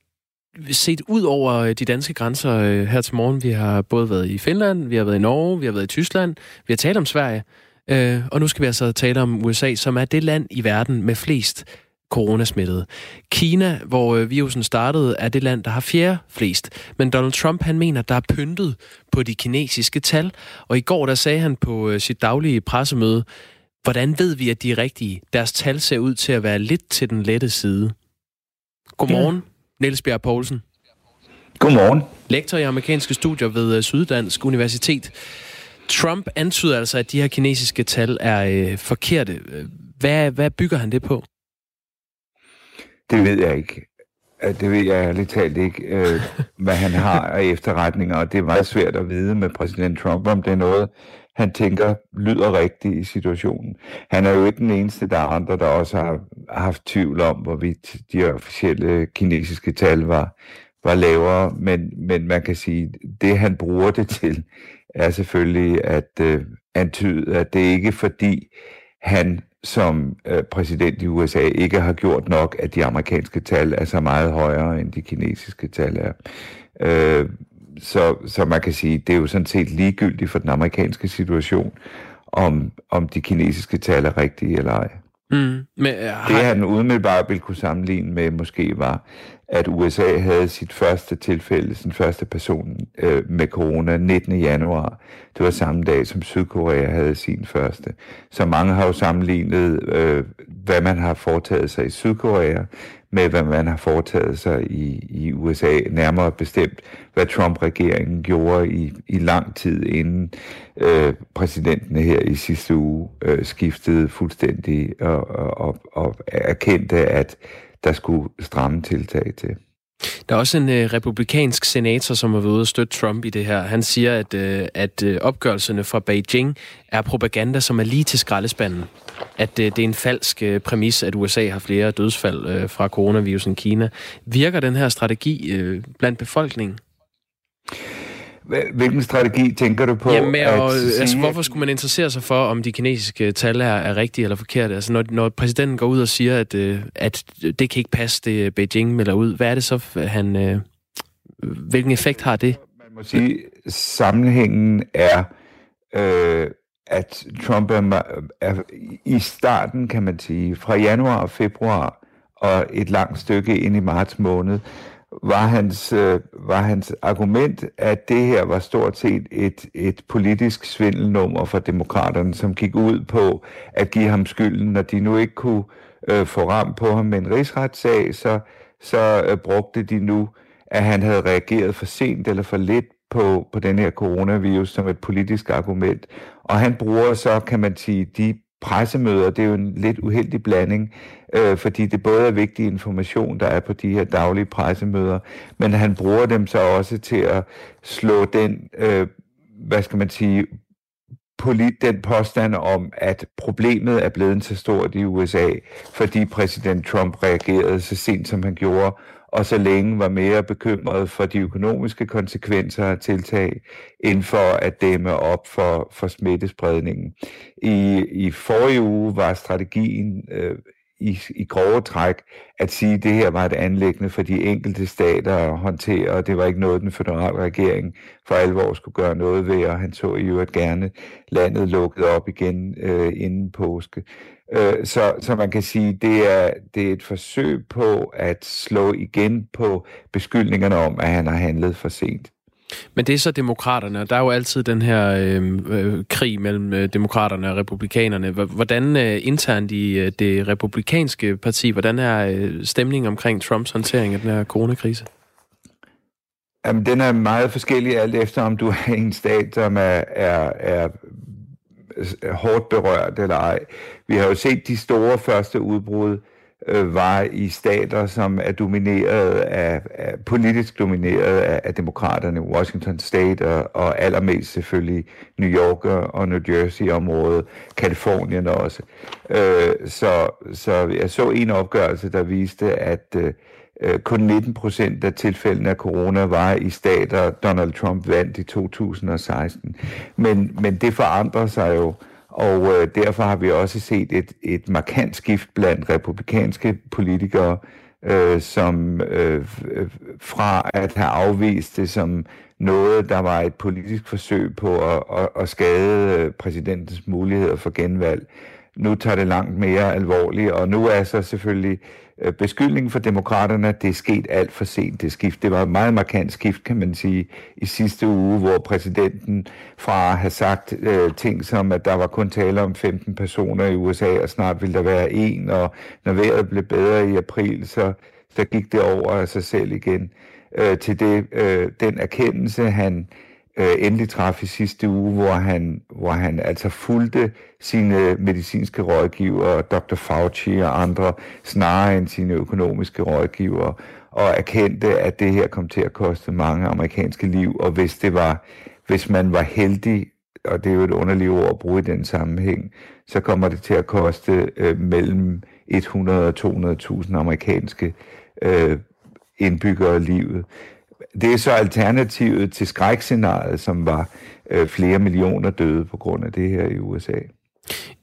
set ud over øh, de danske grænser øh, her til morgen. Vi har både været i Finland, vi har været i Norge, vi har været i Tyskland, vi har talt om Sverige, øh, og nu skal vi altså tale om USA, som er det land i verden med flest coronasmittede. Kina, hvor øh, virusen startede, er det land, der har fjerde flest. Men Donald Trump, han mener, der er pyntet på de kinesiske tal. Og i går, der sagde han på øh, sit daglige pressemøde, Hvordan ved vi, at de er rigtige? Deres tal ser ud til at være lidt til den lette side. Godmorgen, ja. Niels Bjerg Poulsen. Godmorgen. Lektor i amerikanske studier ved øh, Syddansk Universitet. Trump antyder altså, at de her kinesiske tal er øh, forkerte. Hvad, hvad bygger han det på? Det ved jeg ikke. Det ved jeg ærligt talt ikke, øh, hvad han har af efterretninger, og det er meget svært at vide med præsident Trump, om det er noget, han tænker lyder rigtigt i situationen. Han er jo ikke den eneste, der er andre, der også har haft tvivl om, hvorvidt de officielle kinesiske tal var, var lavere, men, men man kan sige, det han bruger det til, er selvfølgelig at øh, antyde, at det ikke er fordi, han som øh, præsident i USA ikke har gjort nok, at de amerikanske tal er så meget højere, end de kinesiske tal er. Øh, så, så man kan sige, det er jo sådan set ligegyldigt for den amerikanske situation, om, om de kinesiske tal er rigtige eller ej. Mm, men, uh. Det han umiddelbart ville kunne sammenligne med måske var, at USA havde sit første tilfælde, sin første person øh, med corona 19. januar. Det var samme dag, som Sydkorea havde sin første. Så mange har jo sammenlignet, øh, hvad man har foretaget sig i Sydkorea, med hvad man har foretaget sig i, i USA, nærmere bestemt, hvad Trump-regeringen gjorde i, i lang tid inden øh, præsidenten her i sidste uge øh, skiftede fuldstændig og, og, og erkendte, at der skulle stramme tiltag til. Der er også en øh, republikansk senator, som har været ude og støtte Trump i det her. Han siger, at, øh, at øh, opgørelserne fra Beijing er propaganda, som er lige til skraldespanden. At øh, det er en falsk øh, præmis, at USA har flere dødsfald øh, fra coronavirus end Kina. Virker den her strategi øh, blandt befolkningen? Hvilken strategi tænker du på? Jamen, at og, sige... altså, hvorfor skulle man interessere sig for, om de kinesiske tal er, er rigtige eller forkerte? Altså, når, når præsidenten går ud og siger, at, øh, at det kan ikke passe, det Beijing melder ud, hvad er det så, han... Øh, hvilken effekt har det? Man må sige, sammenhængen er, øh, at Trump er, er i starten, kan man sige, fra januar og februar og et langt stykke ind i marts måned, var hans, øh, var hans argument, at det her var stort set et, et politisk svindelnummer for demokraterne, som gik ud på at give ham skylden, når de nu ikke kunne øh, få ram på ham med en rigsretssag, så, så øh, brugte de nu, at han havde reageret for sent eller for lidt på, på den her coronavirus som et politisk argument. Og han bruger så, kan man sige, de pressemøder, det er jo en lidt uheldig blanding, øh, fordi det både er vigtig information, der er på de her daglige pressemøder, men han bruger dem så også til at slå den, øh, hvad skal man sige, den påstand om, at problemet er blevet så stort i USA, fordi præsident Trump reagerede så sent, som han gjorde, og så længe var mere bekymret for de økonomiske konsekvenser af tiltag, end for at dæmme op for, for smittespredningen. I, I forrige uge var strategien øh, i, i grove træk at sige, at det her var et anlæggende for de enkelte stater at håndtere, og det var ikke noget, den føderale regering for alvor skulle gøre noget ved, og han så i øvrigt gerne landet lukket op igen øh, inden påske. Øh, så, så man kan sige, det er det er et forsøg på at slå igen på beskyldningerne om, at han har handlet for sent. Men det er så demokraterne, og der er jo altid den her øh, øh, krig mellem øh, demokraterne og republikanerne. Hvordan øh, internt i øh, det republikanske parti, hvordan er øh, stemningen omkring Trumps håndtering af den her coronakrise? Jamen, den er meget forskellig alt efter, om du er en stat, som er, er, er Øh, hårdt berørt eller ej. Vi har jo set de store første udbrud øh, var i stater, som er domineret af, af politisk domineret af, af demokraterne, Washington State og, og allermest selvfølgelig New York og New Jersey-området, Kalifornien også. Øh, så, så jeg så en opgørelse, der viste, at øh, Øh, kun 19 procent af tilfældene af corona var i stater, Donald Trump vandt i 2016. Men, men det forandrer sig jo og øh, derfor har vi også set et, et markant skift blandt republikanske politikere, øh, som øh, øh fra at have afvist det som noget, der var et politisk forsøg på at, at, at skade øh, præsidentens muligheder for genvalg, nu tager det langt mere alvorligt, og nu er så selvfølgelig Øh, Øh, beskyldningen for demokraterne, at det er sket alt for sent, det skift. Det var et meget markant skift, kan man sige, i sidste uge, hvor præsidenten fra at have sagt øh, ting som, at der var kun tale om 15 personer i USA, og snart ville der være en, og når vejret blev bedre i april, så, så gik det over af sig selv igen. øh, til det, øh, den erkendelse, han øh, Øh, endelig traf i sidste uge, hvor han, hvor han altså fulgte sine medicinske rådgivere, Dr. Fauci og andre, snarere end sine økonomiske rådgivere, og erkendte, at det her kom til at koste mange amerikanske liv, og hvis det var, hvis man var heldig, og det er jo et underligt ord at bruge i den sammenhæng, så kommer det til at koste øh, mellem 100 og 200.000 amerikanske øh, indbyggere livet. Det er så alternativet til skrækscenariet, som var øh, flere millioner døde på grund af det her i USA.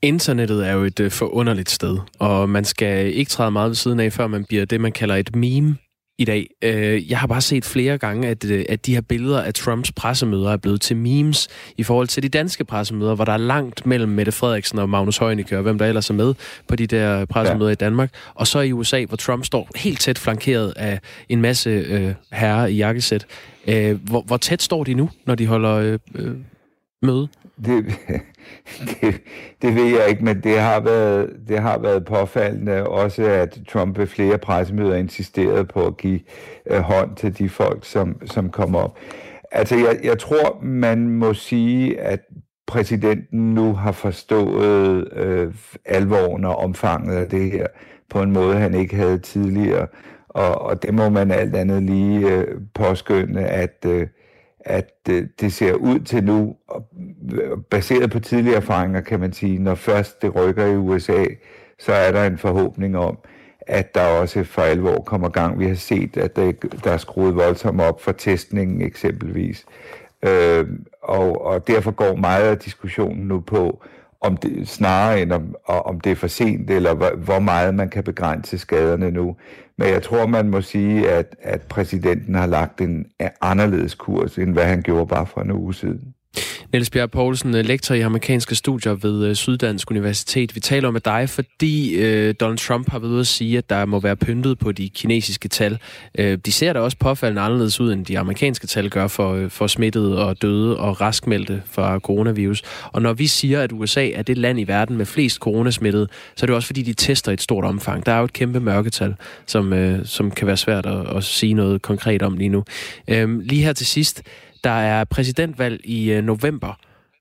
Internettet er jo et øh, forunderligt sted, og man skal ikke træde meget ved siden af, før man bliver det, man kalder et meme i dag. Øh, jeg har bare set flere gange, at, øh, at de her billeder af Trumps pressemøder er blevet til memes i forhold til de danske pressemøder, hvor der er langt mellem Mette Frederiksen og Magnus Heunicke, og hvem der ellers er med på de der pressemøder ja. i Danmark. Og så i USA, hvor Trump står helt tæt flankeret af en masse øh, herrer i jakkesæt. Øh, hvor, hvor tæt står de nu, når de holder øh, øh, møde? Det, det, det ved jeg ikke, men det har, været, det har været påfaldende også, at Trump ved flere pressemøder insisterede på at give øh, hånd til de folk, som, som kommer op. Altså, jeg, jeg tror, man må sige, at præsidenten nu har forstået øh, alvoren og omfanget af det her på en måde, han ikke havde tidligere. Og, og det må man alt andet lige øh, påskynde, at øh, at øh, det ser ud til nu, øh, baseret på tidligere erfaringer, kan man sige, når først det rykker i USA, så er der en forhåbning om, at der også for alvor kommer gang. Vi har set, at der, der er skruet voldsomt op for testningen eksempelvis. Øh, og, og derfor går meget af diskussionen nu på, om det, snarere end om, om det er for sent, eller hvor, hvor meget man kan begrænse skaderne nu. Men jeg tror, man må sige, at, at præsidenten har lagt en anderledes kurs, end hvad han gjorde bare for en uge siden. Niels Bjerg Poulsen, øh, lektor i amerikanske studier ved øh, Syddansk Universitet. Vi taler med dig, fordi øh, Donald Trump har været ude at sige, at der må være pyntet på de kinesiske tal. Øh, de ser da også påfaldende anderledes ud, end de amerikanske tal gør for, øh, for smittede og døde og raskmeldte fra coronavirus. Og når vi siger, at USA er det land i verden med flest coronasmittede, så er det også fordi, de tester et stort omfang. Der er jo et kæmpe mørketal, som, øh, som kan være svært at, at sige noget konkret om lige nu. Øh, lige her til sidst, der er præsidentvalg i øh, november.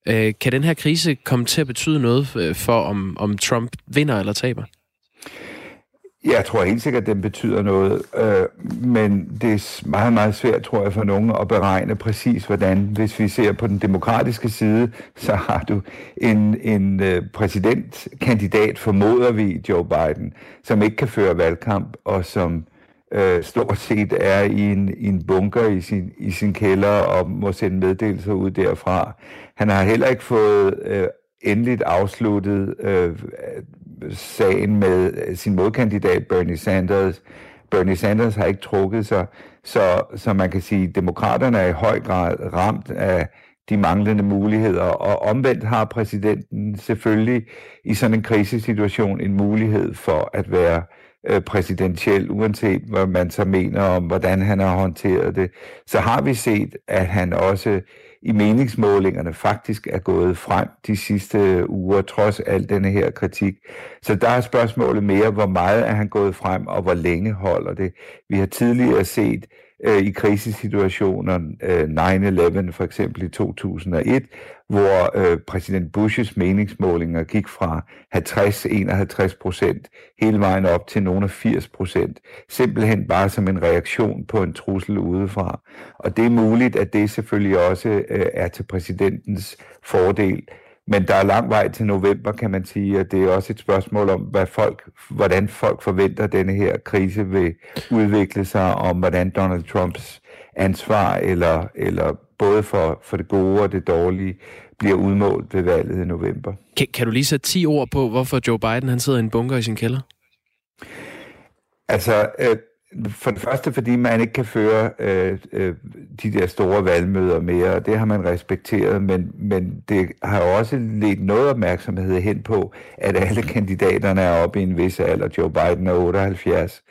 Øh, kan den her krise komme til at betyde noget øh, for, om, om Trump vinder eller taber? Jeg tror helt sikkert, at den betyder noget, øh, men det er meget, meget svært, tror jeg, for nogen at beregne præcis, hvordan. Hvis vi ser på den demokratiske side, så har du en, en øh, præsidentkandidat, formoder vi, Joe Biden, som ikke kan føre valgkamp, og som øh, øh, stort set er i en, i en bunker i sin, i sin kælder og må sende meddelelser ud derfra. Han har heller ikke fået øh, endeligt afsluttet øh, sagen med sin modkandidat Bernie Sanders. Bernie Sanders har ikke trukket sig, så, så man kan sige, at demokraterne er i høj grad ramt af de manglende muligheder, og omvendt har præsidenten selvfølgelig i sådan en krisesituation en mulighed for at være Øh, Øh, præsidentiel, uanset hvad man så mener om, hvordan han har håndteret det, så har vi set, at han også i meningsmålingerne faktisk er gået frem de sidste øh, uger, trods al denne her kritik. Så der er spørgsmålet mere, hvor meget er han gået frem, og hvor længe holder det. Vi har tidligere set øh, i krisesituationer, øh, 9-11 for eksempel i 2001, hvor øh, præsident Bushes meningsmålinger gik fra 50-51 procent hele vejen op til nogle af 80 procent. Simpelthen bare som en reaktion på en trussel udefra. Og det er muligt, at det selvfølgelig også øh, er til præsidentens fordel. Men der er lang vej til november, kan man sige, og det er også et spørgsmål om, hvad folk, hvordan folk forventer, at denne her krise vil udvikle sig, om hvordan Donald Trumps ansvar, eller, eller både for, for det gode og det dårlige, bliver udmålt ved valget i november. Kan, kan du lige sætte 10 ord på, hvorfor Joe Biden han sidder i en bunker i sin kælder? Altså, øh, for det første, fordi man ikke kan føre øh, øh, de der store valgmøder mere, og det har man respekteret, men, men det har også ledt noget opmærksomhed hen på, at alle kandidaterne er oppe i en vis alder. Joe Biden er 78,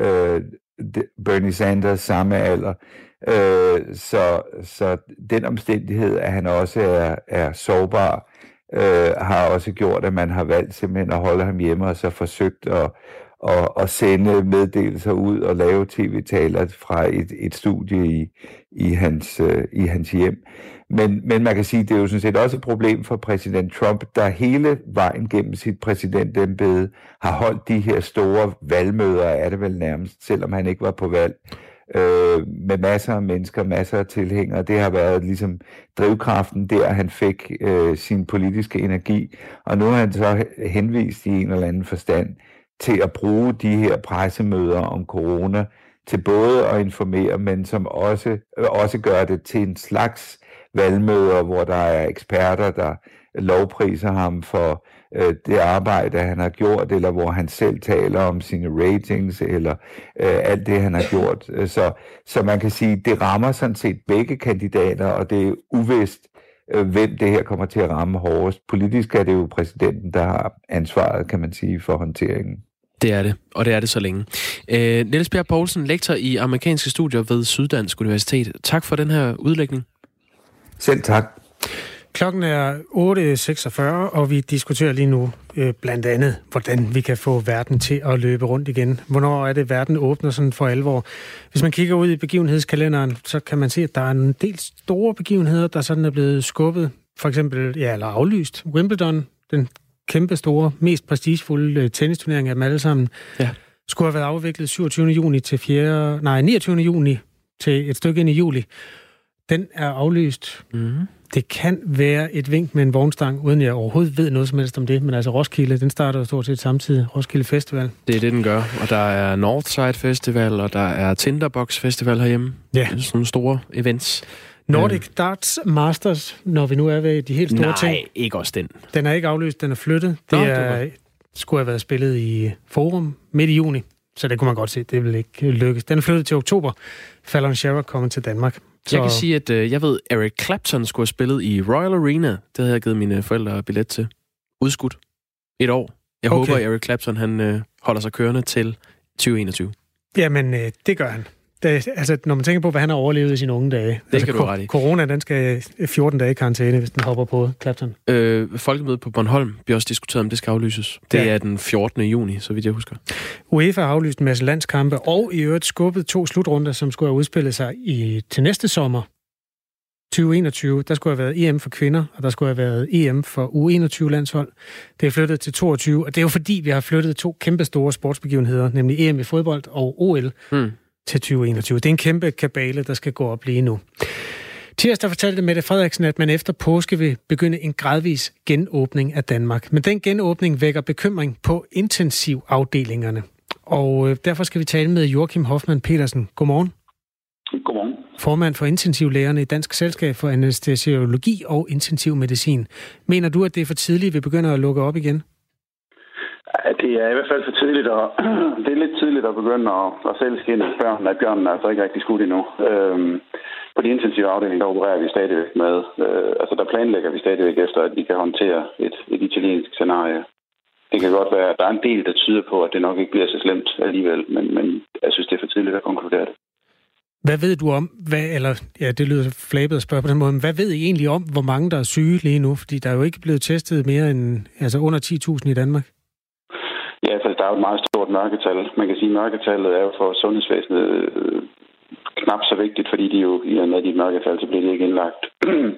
øh, Bernie Sanders samme alder. Øh, så, så den omstændighed, at han også er, er sårbar, øh, har også gjort, at man har valgt simpelthen at holde ham hjemme og så forsøgt at at, at sende meddelelser ud og lave tv-taler fra et, et studie i, i, hans, øh, i hans hjem. Men, men man kan sige, det er jo sådan set også et problem for præsident Trump, der hele vejen gennem sit præsidentembede har holdt de her store valgmøder, er det vel nærmest, selvom han ikke var på valg, øh, med masser af mennesker, masser af tilhængere. Det har været ligesom drivkraften der, han fik øh, sin politiske energi, og nu har han så henvist i en eller anden forstand til at bruge de her pressemøder om corona til både at informere, men som også, også gør det til en slags valgmøder, hvor der er eksperter, der lovpriser ham for øh, det arbejde, han har gjort, eller hvor han selv taler om sine ratings, eller øh, alt det, han har gjort. Så, så man kan sige, det rammer sådan set begge kandidater, og det er uvist, hvem det her kommer til at ramme hårdest. Politisk er det jo præsidenten, der har ansvaret, kan man sige, for håndteringen. Det er det, og det er det så længe. Øh, Niels Bjerg Poulsen, lektor i amerikanske studier ved Syddansk Universitet. Tak for den her udlægning. Selv tak. Klokken er 8.46, og vi diskuterer lige nu øh, blandt andet, hvordan vi kan få verden til at løbe rundt igen. Hvornår er det, verden åbner sådan for alvor? Hvis man kigger ud i begivenhedskalenderen, så kan man se, at der er en del store begivenheder, der sådan er blevet skubbet. For eksempel, ja, eller aflyst. Wimbledon, den kæmpe store, mest prestigefulde øh, tennisturnering af dem alle sammen, ja. skulle have været afviklet 27. juni til 4. Nej, 29. juni til et stykke ind i juli. Den er aflyst. Mm. Det kan være et vink med en vognstang, uden jeg overhovedet ved noget som helst om det. Men altså Roskilde, den starter jo stort set samtidig. Roskilde Festival. Det er det, den gør. Og der er Northside Festival, og der er Tinderbox Festival herhjemme. Ja. Sådan nogle store events. Nordic øh. Darts Masters, når vi nu er ved de helt store Nej, ting. Nej, ikke også den. Den er ikke aflyst, den er flyttet. Det, Nå, er, det skulle have været spillet i Forum midt i juni, så det kunne man godt se, det vil ikke lykkes. Den er flyttet til oktober. Fallon Sherrock kommer til Danmark. Så... Jeg kan sige, at øh, jeg ved, Eric Clapton skulle have spillet i Royal Arena. Det havde jeg givet mine forældre billet til. Udskudt. Et år. Jeg okay. håber, at Eric Clapton han, øh, holder sig kørende til 2021. Jamen, øh, det gør han det, altså, når man tænker på, hvad han har overlevet i sine unge dage. Det altså, skal du ret i. Corona, den skal 14 dage i karantæne, hvis den hopper på Clapton. Øh, folkemødet på Bornholm bliver også diskuteret, om det skal aflyses. Det ja. er den 14. juni, så vidt jeg husker. UEFA har aflyst en masse landskampe, og i øvrigt skubbet to slutrunder, som skulle have udspillet sig i, til næste sommer. 2021, der skulle have været EM for kvinder, og der skulle have været EM for U21-landshold. Det er flyttet til 22, og det er jo fordi, vi har flyttet to kæmpe store sportsbegivenheder, nemlig EM i fodbold og OL. Hmm til 2021. Det er en kæmpe kabale, der skal gå op lige nu. Tirsdag fortalte Mette Frederiksen, at man efter påske vil begynde en gradvis genåbning af Danmark. Men den genåbning vækker bekymring på intensivafdelingerne. Og øh, derfor skal vi tale med Joachim Hoffmann Petersen. Godmorgen. Godmorgen. Formand for intensivlægerne i Dansk Selskab for Anestesiologi og Intensiv Medicin. Mener du, at det er for tidligt, at vi begynder at lukke op igen? Ja, det er i hvert fald for tidligt, og det er lidt tidligt at begynde at, at sælge skinnet. Børnene at bjørnen er altså ikke rigtig skudt endnu. Øhm, på de intensive afdelinger, der opererer vi stadigvæk med, øh, altså der planlægger vi stadigvæk efter, at vi kan håndtere et, et italiensk scenarie. Det kan godt være, at der er en del, der tyder på, at det nok ikke bliver så slemt alligevel, men, men jeg synes, det er for tidligt at konkludere det. Hvad ved du om, hvad, eller ja, det lyder flabet at spørge på den måde, men hvad ved I egentlig om, hvor mange der er syge lige nu? Fordi der er jo ikke blevet testet mere end, altså under 10.000 i Danmark fald, der er jo et meget stort mørketal. Man kan sige, at mørketallet er jo for sundhedsvæsenet øh, knap så vigtigt, fordi de jo i og med de mørketal, så bliver de ikke indlagt.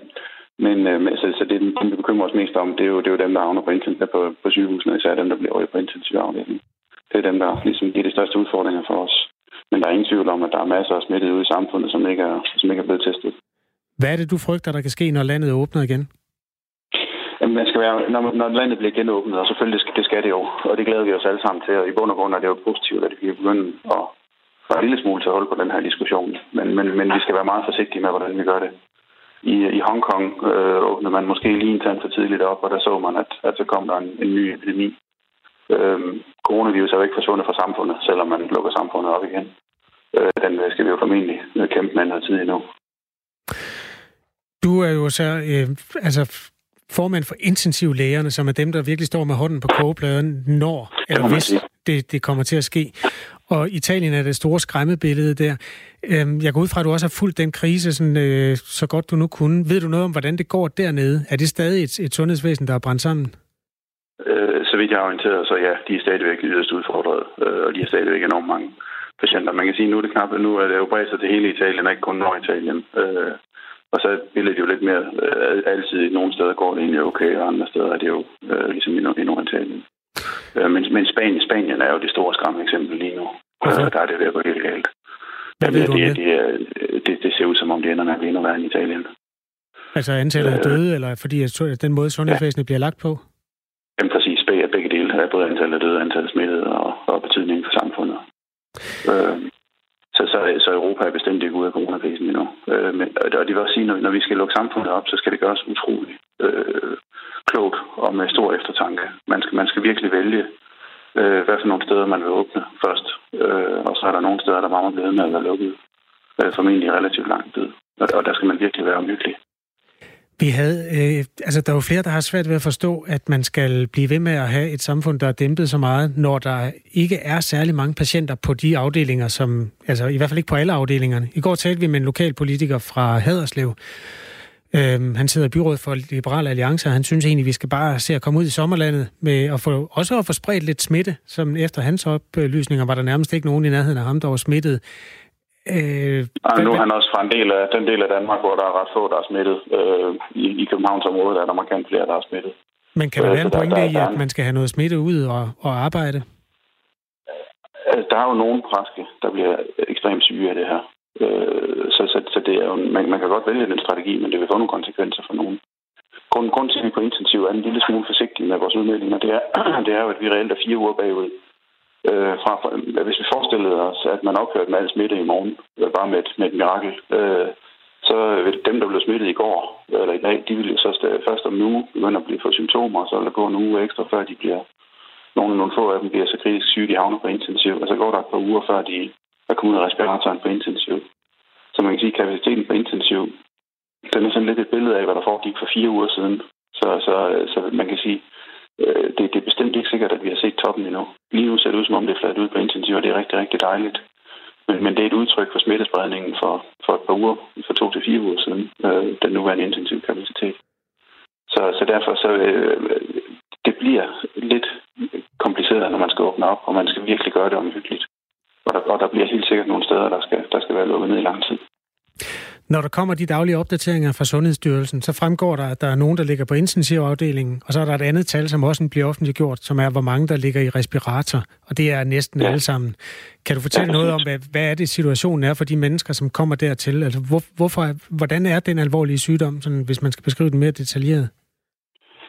Men øh, så, så det, dem, vi bekymrer os mest om, det er jo, det er jo dem, der havner på, intensiv, på, på sygehusene, især dem, der bliver over på intensiv afdeling. Det er dem, der ligesom er de største udfordringer for os. Men der er ingen tvivl om, at der er masser af smittet ude i samfundet, som ikke er, som ikke er blevet testet. Hvad er det, du frygter, der kan ske, når landet åbner igen? Jamen, man skal være, når, når landet bliver genåbnet, og selvfølgelig det skal, det skal det jo, og det glæder vi os alle sammen til, og i bund og grund er det jo positivt, at vi kan begynde at få en lille smule til at holde på den her diskussion. Men, men, men vi skal være meget forsigtige med, hvordan vi gør det. I, i Hongkong øh, åbnede man måske lige en tand for tidligt op, og der så man, at, at så kom der en, en ny epidemi. Øh, coronavirus er jo ikke forsvundet fra samfundet, selvom man lukker samfundet op igen. Øh, den øh, skal vi jo formentlig øh, kæmpe med noget tid endnu. Du er jo så øh, altså formand for intensivlægerne, som er dem, der virkelig står med hånden på kogepladen, når eller hvis det, det kommer til at ske. Og Italien er det store skræmmebillede der. Øhm, jeg går ud fra, at du også har fulgt den krise sådan, øh, så godt du nu kunne. Ved du noget om, hvordan det går dernede? Er det stadig et, et sundhedsvæsen, der er brændt sammen? Øh, så vidt jeg har orienteret, så ja, de er stadigvæk yderst udfordret, øh, og de er stadigvæk enormt mange patienter. Man kan sige, nu er det knap, nu er det jo bredt sig til hele Italien, ikke kun Norditalien. Øh, og så er billedet jo lidt mere øh, altid. Nogle steder går det egentlig okay, og andre steder er det jo øh, ligesom i, i Norditalien. Øh, men, men Spanien, Spanien er jo det store skræmme eksempel lige nu. Altså. Øh, der er det ved at gå helt galt. Hvad ved det, det, det, det, det ser ud som om det ender med at blive endnu værre i Italien. Altså antallet af øh. døde, eller fordi at den måde sundhedsvæsenet ja. bliver lagt på? Jamen præcis, begge, begge dele er både antallet af døde, antallet af smittede og, og betydningen for samfundet. Øh, så, så, så Europa er bestemt ikke ude af coronakrisen endnu. Øh, men, og det vil også sige, når, når vi skal lukke samfundet op, så skal det gøres utroligt øh, klogt og med stor eftertanke. Man skal, man skal virkelig vælge, øh, hvad for nogle steder man vil åbne først. Øh, og så er der nogle steder, der bare bliver med at være lukket. Øh, formentlig relativt lang tid. Og, og der skal man virkelig være omhyggelig. Vi havde, øh, altså der er jo flere, der har svært ved at forstå, at man skal blive ved med at have et samfund, der er dæmpet så meget, når der ikke er særlig mange patienter på de afdelinger, som, altså i hvert fald ikke på alle afdelingerne. I går talte vi med en lokal politiker fra Haderslev. Øh, han sidder i byrådet for Liberale Alliance, og han synes egentlig, vi skal bare se at komme ud i sommerlandet med at få, også at få spredt lidt smitte, som efter hans oplysninger var der nærmest ikke nogen i nærheden af ham, der var smittet. Øh, og nu er han også fra en del af, den del af Danmark, hvor der er ret få, der er smittet. Øh, i, I Københavns område der er der markant flere, der er smittet. Men kan der øh, være en pointe i, at man skal have noget smitte ud og, og arbejde? Altså, der er jo nogle præske, der bliver ekstremt syge af det her. Øh, så, så, så det er jo, man, man kan godt vælge den strategi, men det vil få nogle konsekvenser for nogen. Grunden, grunden til, at vi på intensiv er en lille smule forsigtige med vores udmeldinger, det er, det er jo, at vi reelt er fire uger bagud Øh, fra, hvis vi forestillede os, at man ophørte med al smitte i morgen, øh, bare med et, med et mirakel, øh, så vil dem, der blev smittet i går eller i dag, de vil så først om nu begynde at blive få symptomer, så vil der gå en uge ekstra, før de bliver, nogle, nogle få af dem bliver så kritisk syge, de havner på intensiv, og så går der et par uger, før de er kommet ud af respiratoren på intensiv. Så man kan sige, at kapaciteten på intensiv, den er sådan lidt et billede af, hvad der foregik for fire uger siden. Så, så, så man kan sige, øh, det, det er bestemt ikke sikkert, at vi har set toppen endnu. Lige nu ser det ud, som om det er fladt ud på intensiv, og det er rigtig, rigtig dejligt. Men, men det er et udtryk for smittespredningen for, for et par uger, for to til fire uger siden, øh, den nuværende intensiv kapacitet. Så, så derfor så øh, det bliver lidt kompliceret, når man skal åbne op, og man skal virkelig gøre det omhyggeligt. Og der, og der bliver helt sikkert nogle steder, der skal, der skal være lukket ned i lang tid. Når der kommer de daglige opdateringer fra Sundhedsstyrelsen, så fremgår der, at der er nogen, der ligger på intensivafdelingen, og så er der et andet tal, som også bliver offentliggjort, som er, hvor mange der ligger i respirator, og det er næsten ja. alle sammen. Kan du fortælle noget om, hvad, hvad er det situationen er for de mennesker, som kommer dertil? Altså, hvor, hvorfor, hvordan er den alvorlige sygdom, sådan, hvis man skal beskrive den mere detaljeret?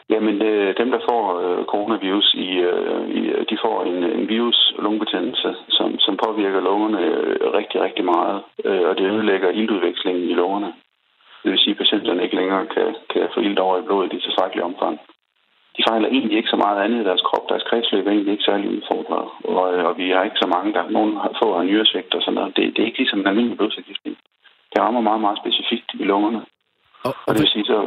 Jamen, øh, dem, der får øh, coronavirus, i, øh, i, øh, de får en, en virus lungebetændelse, som, som påvirker lungerne øh, rigtig, rigtig meget, øh, og det ødelægger iltudvekslingen i lungerne. Det vil sige, at patienterne ikke længere kan, kan få ilt over i blodet i tilstrækkelig omfang. De fejler egentlig ikke så meget andet i deres krop. Deres kredsløb er egentlig ikke særlig udfordret, og, øh, og vi har ikke så mange, der nogen har nyresvigt og sådan noget. Det, det er ikke ligesom en almindelig blodsforgiftning. Det rammer meget, meget specifikt i lungerne. Og, og det vil sige, så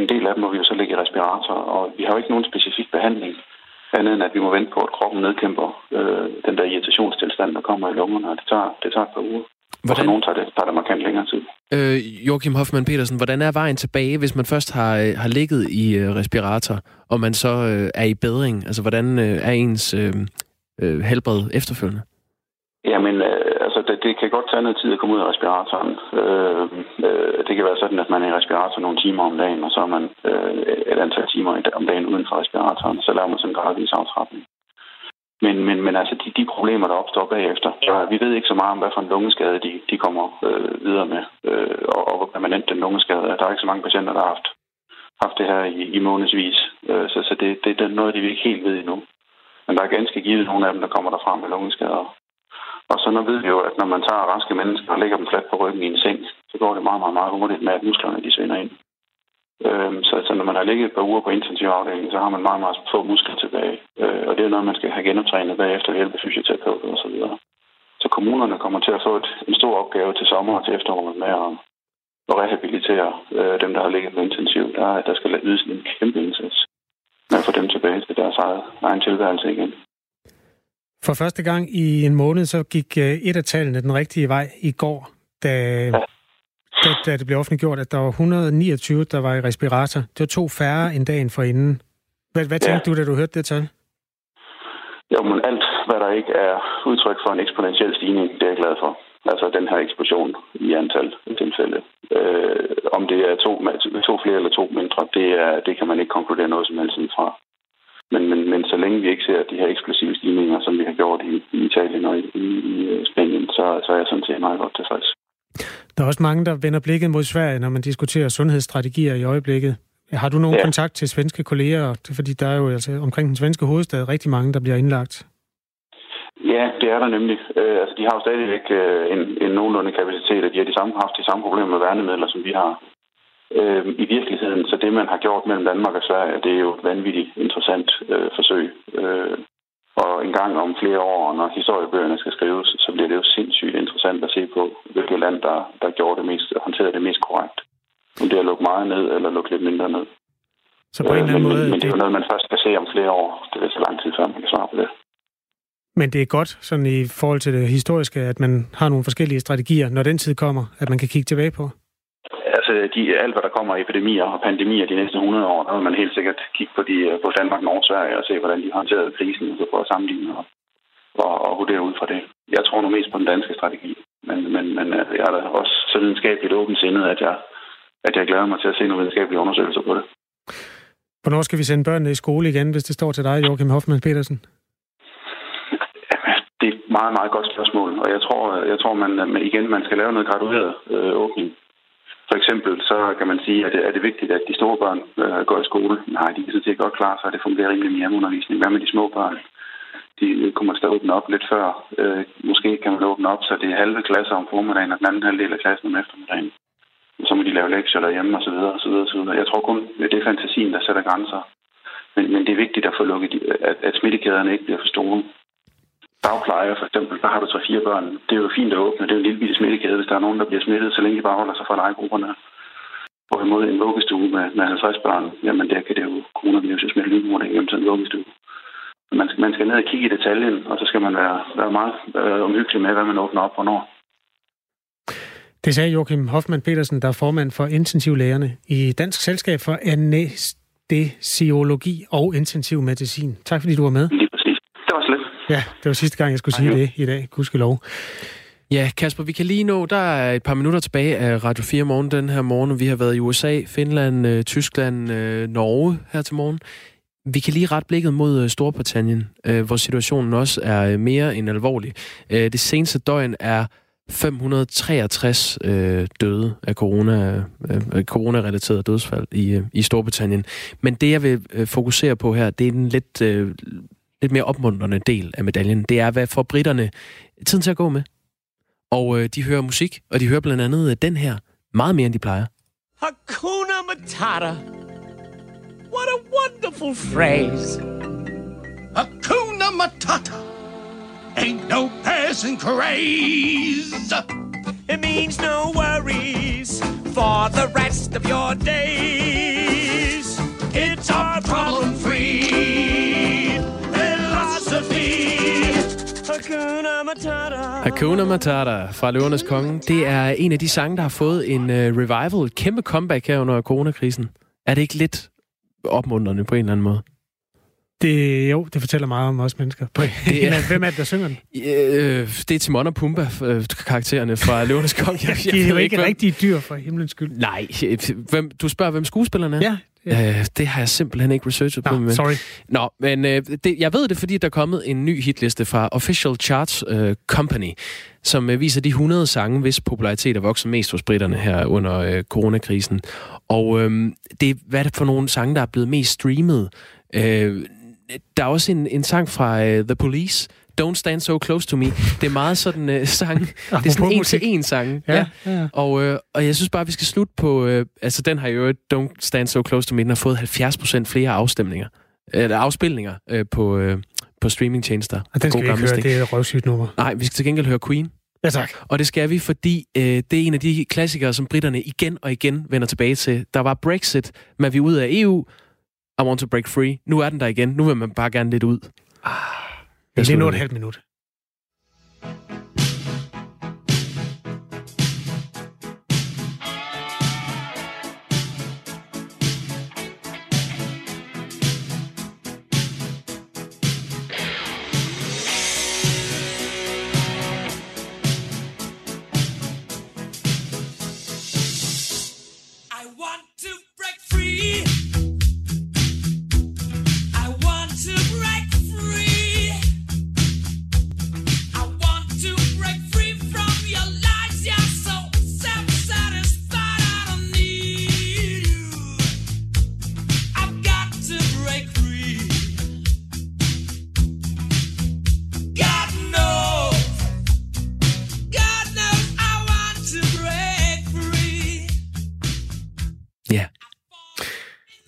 en del af dem må vi jo så lægge i respirator, og vi har jo ikke nogen specifik behandling, andet end at vi må vente på, at kroppen nedkæmper øh, den der irritationstilstand, der kommer i lungerne, og det tager, det tager et par uger. Hvordan? Og for nogen tager det, tager det markant længere tid. Øh, Joachim Hoffmann Petersen, hvordan er vejen tilbage, hvis man først har, øh, har ligget i øh, respirator, og man så øh, er i bedring? Altså, hvordan øh, er ens øh, øh, helbred efterfølgende? Jamen, øh, det, det kan godt tage noget tid at komme ud af respiratoren. Øh, øh, det kan være sådan, at man er i respirator nogle timer om dagen, og så er man øh, et antal timer om dagen uden for respiratoren. Så laver man sådan en gradvis aftrapning. Men, men, men altså, de, de problemer, der opstår bagefter, så vi ved ikke så meget om, hvad for en lungeskade de, de kommer øh, videre med, øh, og, og hvor permanent den lungeskade er. Der er ikke så mange patienter, der har haft, haft det her i, i månedsvis. Øh, så så det, det, det er noget, de vi ikke helt ved endnu. Men der er ganske givet nogle af dem, der kommer derfra med lungeskader. Og så nu ved vi jo, at når man tager raske mennesker og lægger dem fladt på ryggen i en seng, så går det meget, meget, meget hurtigt med, at musklerne de svinder ind. Øhm, så, så når man har ligget et par uger på intensivafdelingen, så har man meget, meget få muskler tilbage. Øh, og det er noget, man skal have genoptrænet bagefter ved hjælp af fysioterapeuter osv. så. Så kommunerne kommer til at få et, en stor opgave til sommer og til efteråret med at, at rehabilitere øh, dem, der har ligget på intensiv. Der, der skal ydes en kæmpe indsats med at få dem tilbage til deres egen, egen tilværelse igen. For første gang i en måned, så gik øh, et af tallene den rigtige vej i går, da, da, da det blev offentliggjort, at der var 129, der var i respirator. Det var to færre end dagen for inden. Hvad, hvad tænkte ja. du, da du hørte det tal? Jo, men alt, hvad der ikke er udtryk for en eksponentiel stigning, det er jeg glad for. Altså den her eksplosion i antal tilfælde. Øh, om det er to, to flere eller to mindre, det, er, det kan man ikke konkludere noget som helst fra. Men, men, men så længe vi ikke ser de her eksplosive stigninger, som vi har gjort i, i Italien og i, i, i Spanien, så, så er jeg sådan set meget godt tilfreds. Der er også mange, der vender blikket mod Sverige, når man diskuterer sundhedsstrategier i øjeblikket. Har du nogen ja. kontakt til svenske kolleger? Fordi der er jo altså omkring den svenske hovedstad rigtig mange, der bliver indlagt. Ja, det er der nemlig. Øh, altså, de har jo stadigvæk øh, en, en nogenlunde kapacitet, og de har de samme, haft de samme problemer med værnemidler, som vi har. Øh, I virkeligheden, så det, man har gjort mellem Danmark og Sverige, det er jo et vanvittigt interessant øh, forsøg. Øh, og en gang om flere år, når historiebøgerne skal skrives, så bliver det jo sindssygt interessant at se på, hvilket land, der, der gjorde det mest, håndterede det mest korrekt. Om det er at lukke meget ned, eller lukke lidt mindre ned. Så på en eller anden men, måde... Men det er jo noget, man først skal se om flere år. Det er så lang tid, før man kan svare på det. Men det er godt, sådan i forhold til det historiske, at man har nogle forskellige strategier, når den tid kommer, at man kan kigge tilbage på? De, alt hvad der kommer af epidemier og pandemier de næste 100 år, der vil man helt sikkert kigge på, de, på Danmark, Norge og Sverige og se, hvordan de har håndteret krisen, og så prøve at sammenligne og, og, og vurdere ud fra det. Jeg tror nu mest på den danske strategi, men, men, men øh, jeg er da også så videnskabeligt åbensindet, at jeg, at jeg glæder mig til at se nogle videnskabelige undersøgelser på det. Hvornår skal vi sende børnene i skole igen, hvis det står til dig, Joachim Hoffmann Petersen? Det er et meget, meget godt spørgsmål, og jeg tror, jeg tror man, igen, man skal lave noget gradueret øh, åbning. For eksempel så kan man sige, at det er det vigtigt, at de store børn øh, går i skole? Nej, de kan sådan set godt klare sig, at det fungerer rimelig med hjemmeundervisning. Hvad med de små børn? De kommer til at åbne op lidt før. Øh, måske kan man åbne op, så det er halve klasser om formiddagen, og den anden halvdel af klassen om eftermiddagen. Så må de lave lektier derhjemme osv. osv., osv. Jeg tror kun, at det er fantasien, der sætter grænser. Men, men det er vigtigt at få lukket, at, at smittekæderne ikke bliver for store dagplejer for eksempel, der har du så fire børn. Det er jo fint at åbne. Det er jo en lille bitte smittekæde, hvis der er nogen, der bliver smittet, så længe de bare holder sig fra legegrupperne. Hvorimod en vuggestue med, med 50 børn, jamen der kan det jo coronavirus smitte lynhurtigt hjem til en vuggestue. Man skal, man skal ned og kigge i detaljen, og så skal man være, være meget øh, omhyggelig med, hvad man åbner op hvornår. Det sagde Joachim Hoffmann Petersen, der er formand for intensivlægerne i Dansk Selskab for Anestesiologi og Intensiv Medicin. Tak fordi du var med. Lige præcis. Det var slet. Ja, det var sidste gang, jeg skulle sige det i dag. Gudskelov. Ja, Kasper, vi kan lige nå, der er et par minutter tilbage af Radio 4 morgen den her morgen. Vi har været i USA, Finland, øh, Tyskland, øh, Norge her til morgen. Vi kan lige ret blikket mod øh, Storbritannien, hvor situationen også er mere end alvorlig. Det seneste døgn er 563 øh, døde af corona, øh, corona-relaterede dødsfald i, øh, i Storbritannien. Men det, jeg vil øh, fokusere på her, det er den lidt, øh, lidt mere opmuntrende del af medaljen. Det er, hvad får britterne tiden til at gå med. Og øh, de hører musik, og de hører blandt andet øh, den her, meget mere end de plejer. Hakuna Matata. What a wonderful phrase. Hakuna Matata. Ain't no passing craze. It means no worries for the rest of your days. It's our problem-free. Hakuna Matata. Matata fra Løvernes Konge. Det er en af de sange, der har fået en uh, revival, et kæmpe comeback her under coronakrisen. Er det ikke lidt opmuntrende på en eller anden måde? Det, jo, det fortæller meget om os mennesker. Det er, Hvem er det, der synger den? Øh, det er Timon og Pumba, øh, karaktererne fra Løvernes Kong. Jeg, jeg, De er jo ikke hvem... rigtige dyr, for himlens skyld. Nej, hvem, du spørger, hvem skuespillerne er? Ja. Ja. Øh, det har jeg simpelthen ikke researchet på. Men... Sorry. Nå, men øh, det, jeg ved det, fordi der er kommet en ny hitliste fra Official Charts øh, Company, som øh, viser de 100 sange, hvis popularitet er vokset mest hos britterne her under øh, coronakrisen. Og øh, det, hvad er det for nogle sange, der er blevet mest streamet? Øh, der er også en, en sang fra uh, The Police, Don't Stand So Close To Me. Det er meget sådan uh, sang. det er sådan en til en sang. Ja, ja. ja. Og, uh, og jeg synes bare, vi skal slutte på... Uh, altså, den har jo Don't Stand So Close To Me. Den har fået 70% flere afstemninger. Eller afspilninger uh, på, uh, på streamingtjenester. Og den skal God vi ikke høre, det er et røvsygt nummer. Nej, vi skal til gengæld høre Queen. Ja, tak. Og det skal vi, fordi øh, det er en af de klassikere, som britterne igen og igen vender tilbage til. Der var Brexit, men vi er ud af EU, i want to break free. Nu er den der igen. Nu vil man bare gerne lidt ud. Ah, det er lige nu et halvt minut.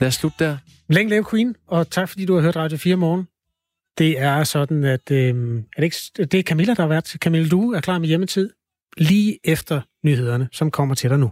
Lad os slutte der. Længe leve Queen, og tak fordi du har hørt Radio 4 morgen. Det er sådan, at øh, er det, ikke, det er Camilla, der har været. Camilla, du er klar med hjemmetid lige efter nyhederne, som kommer til dig nu.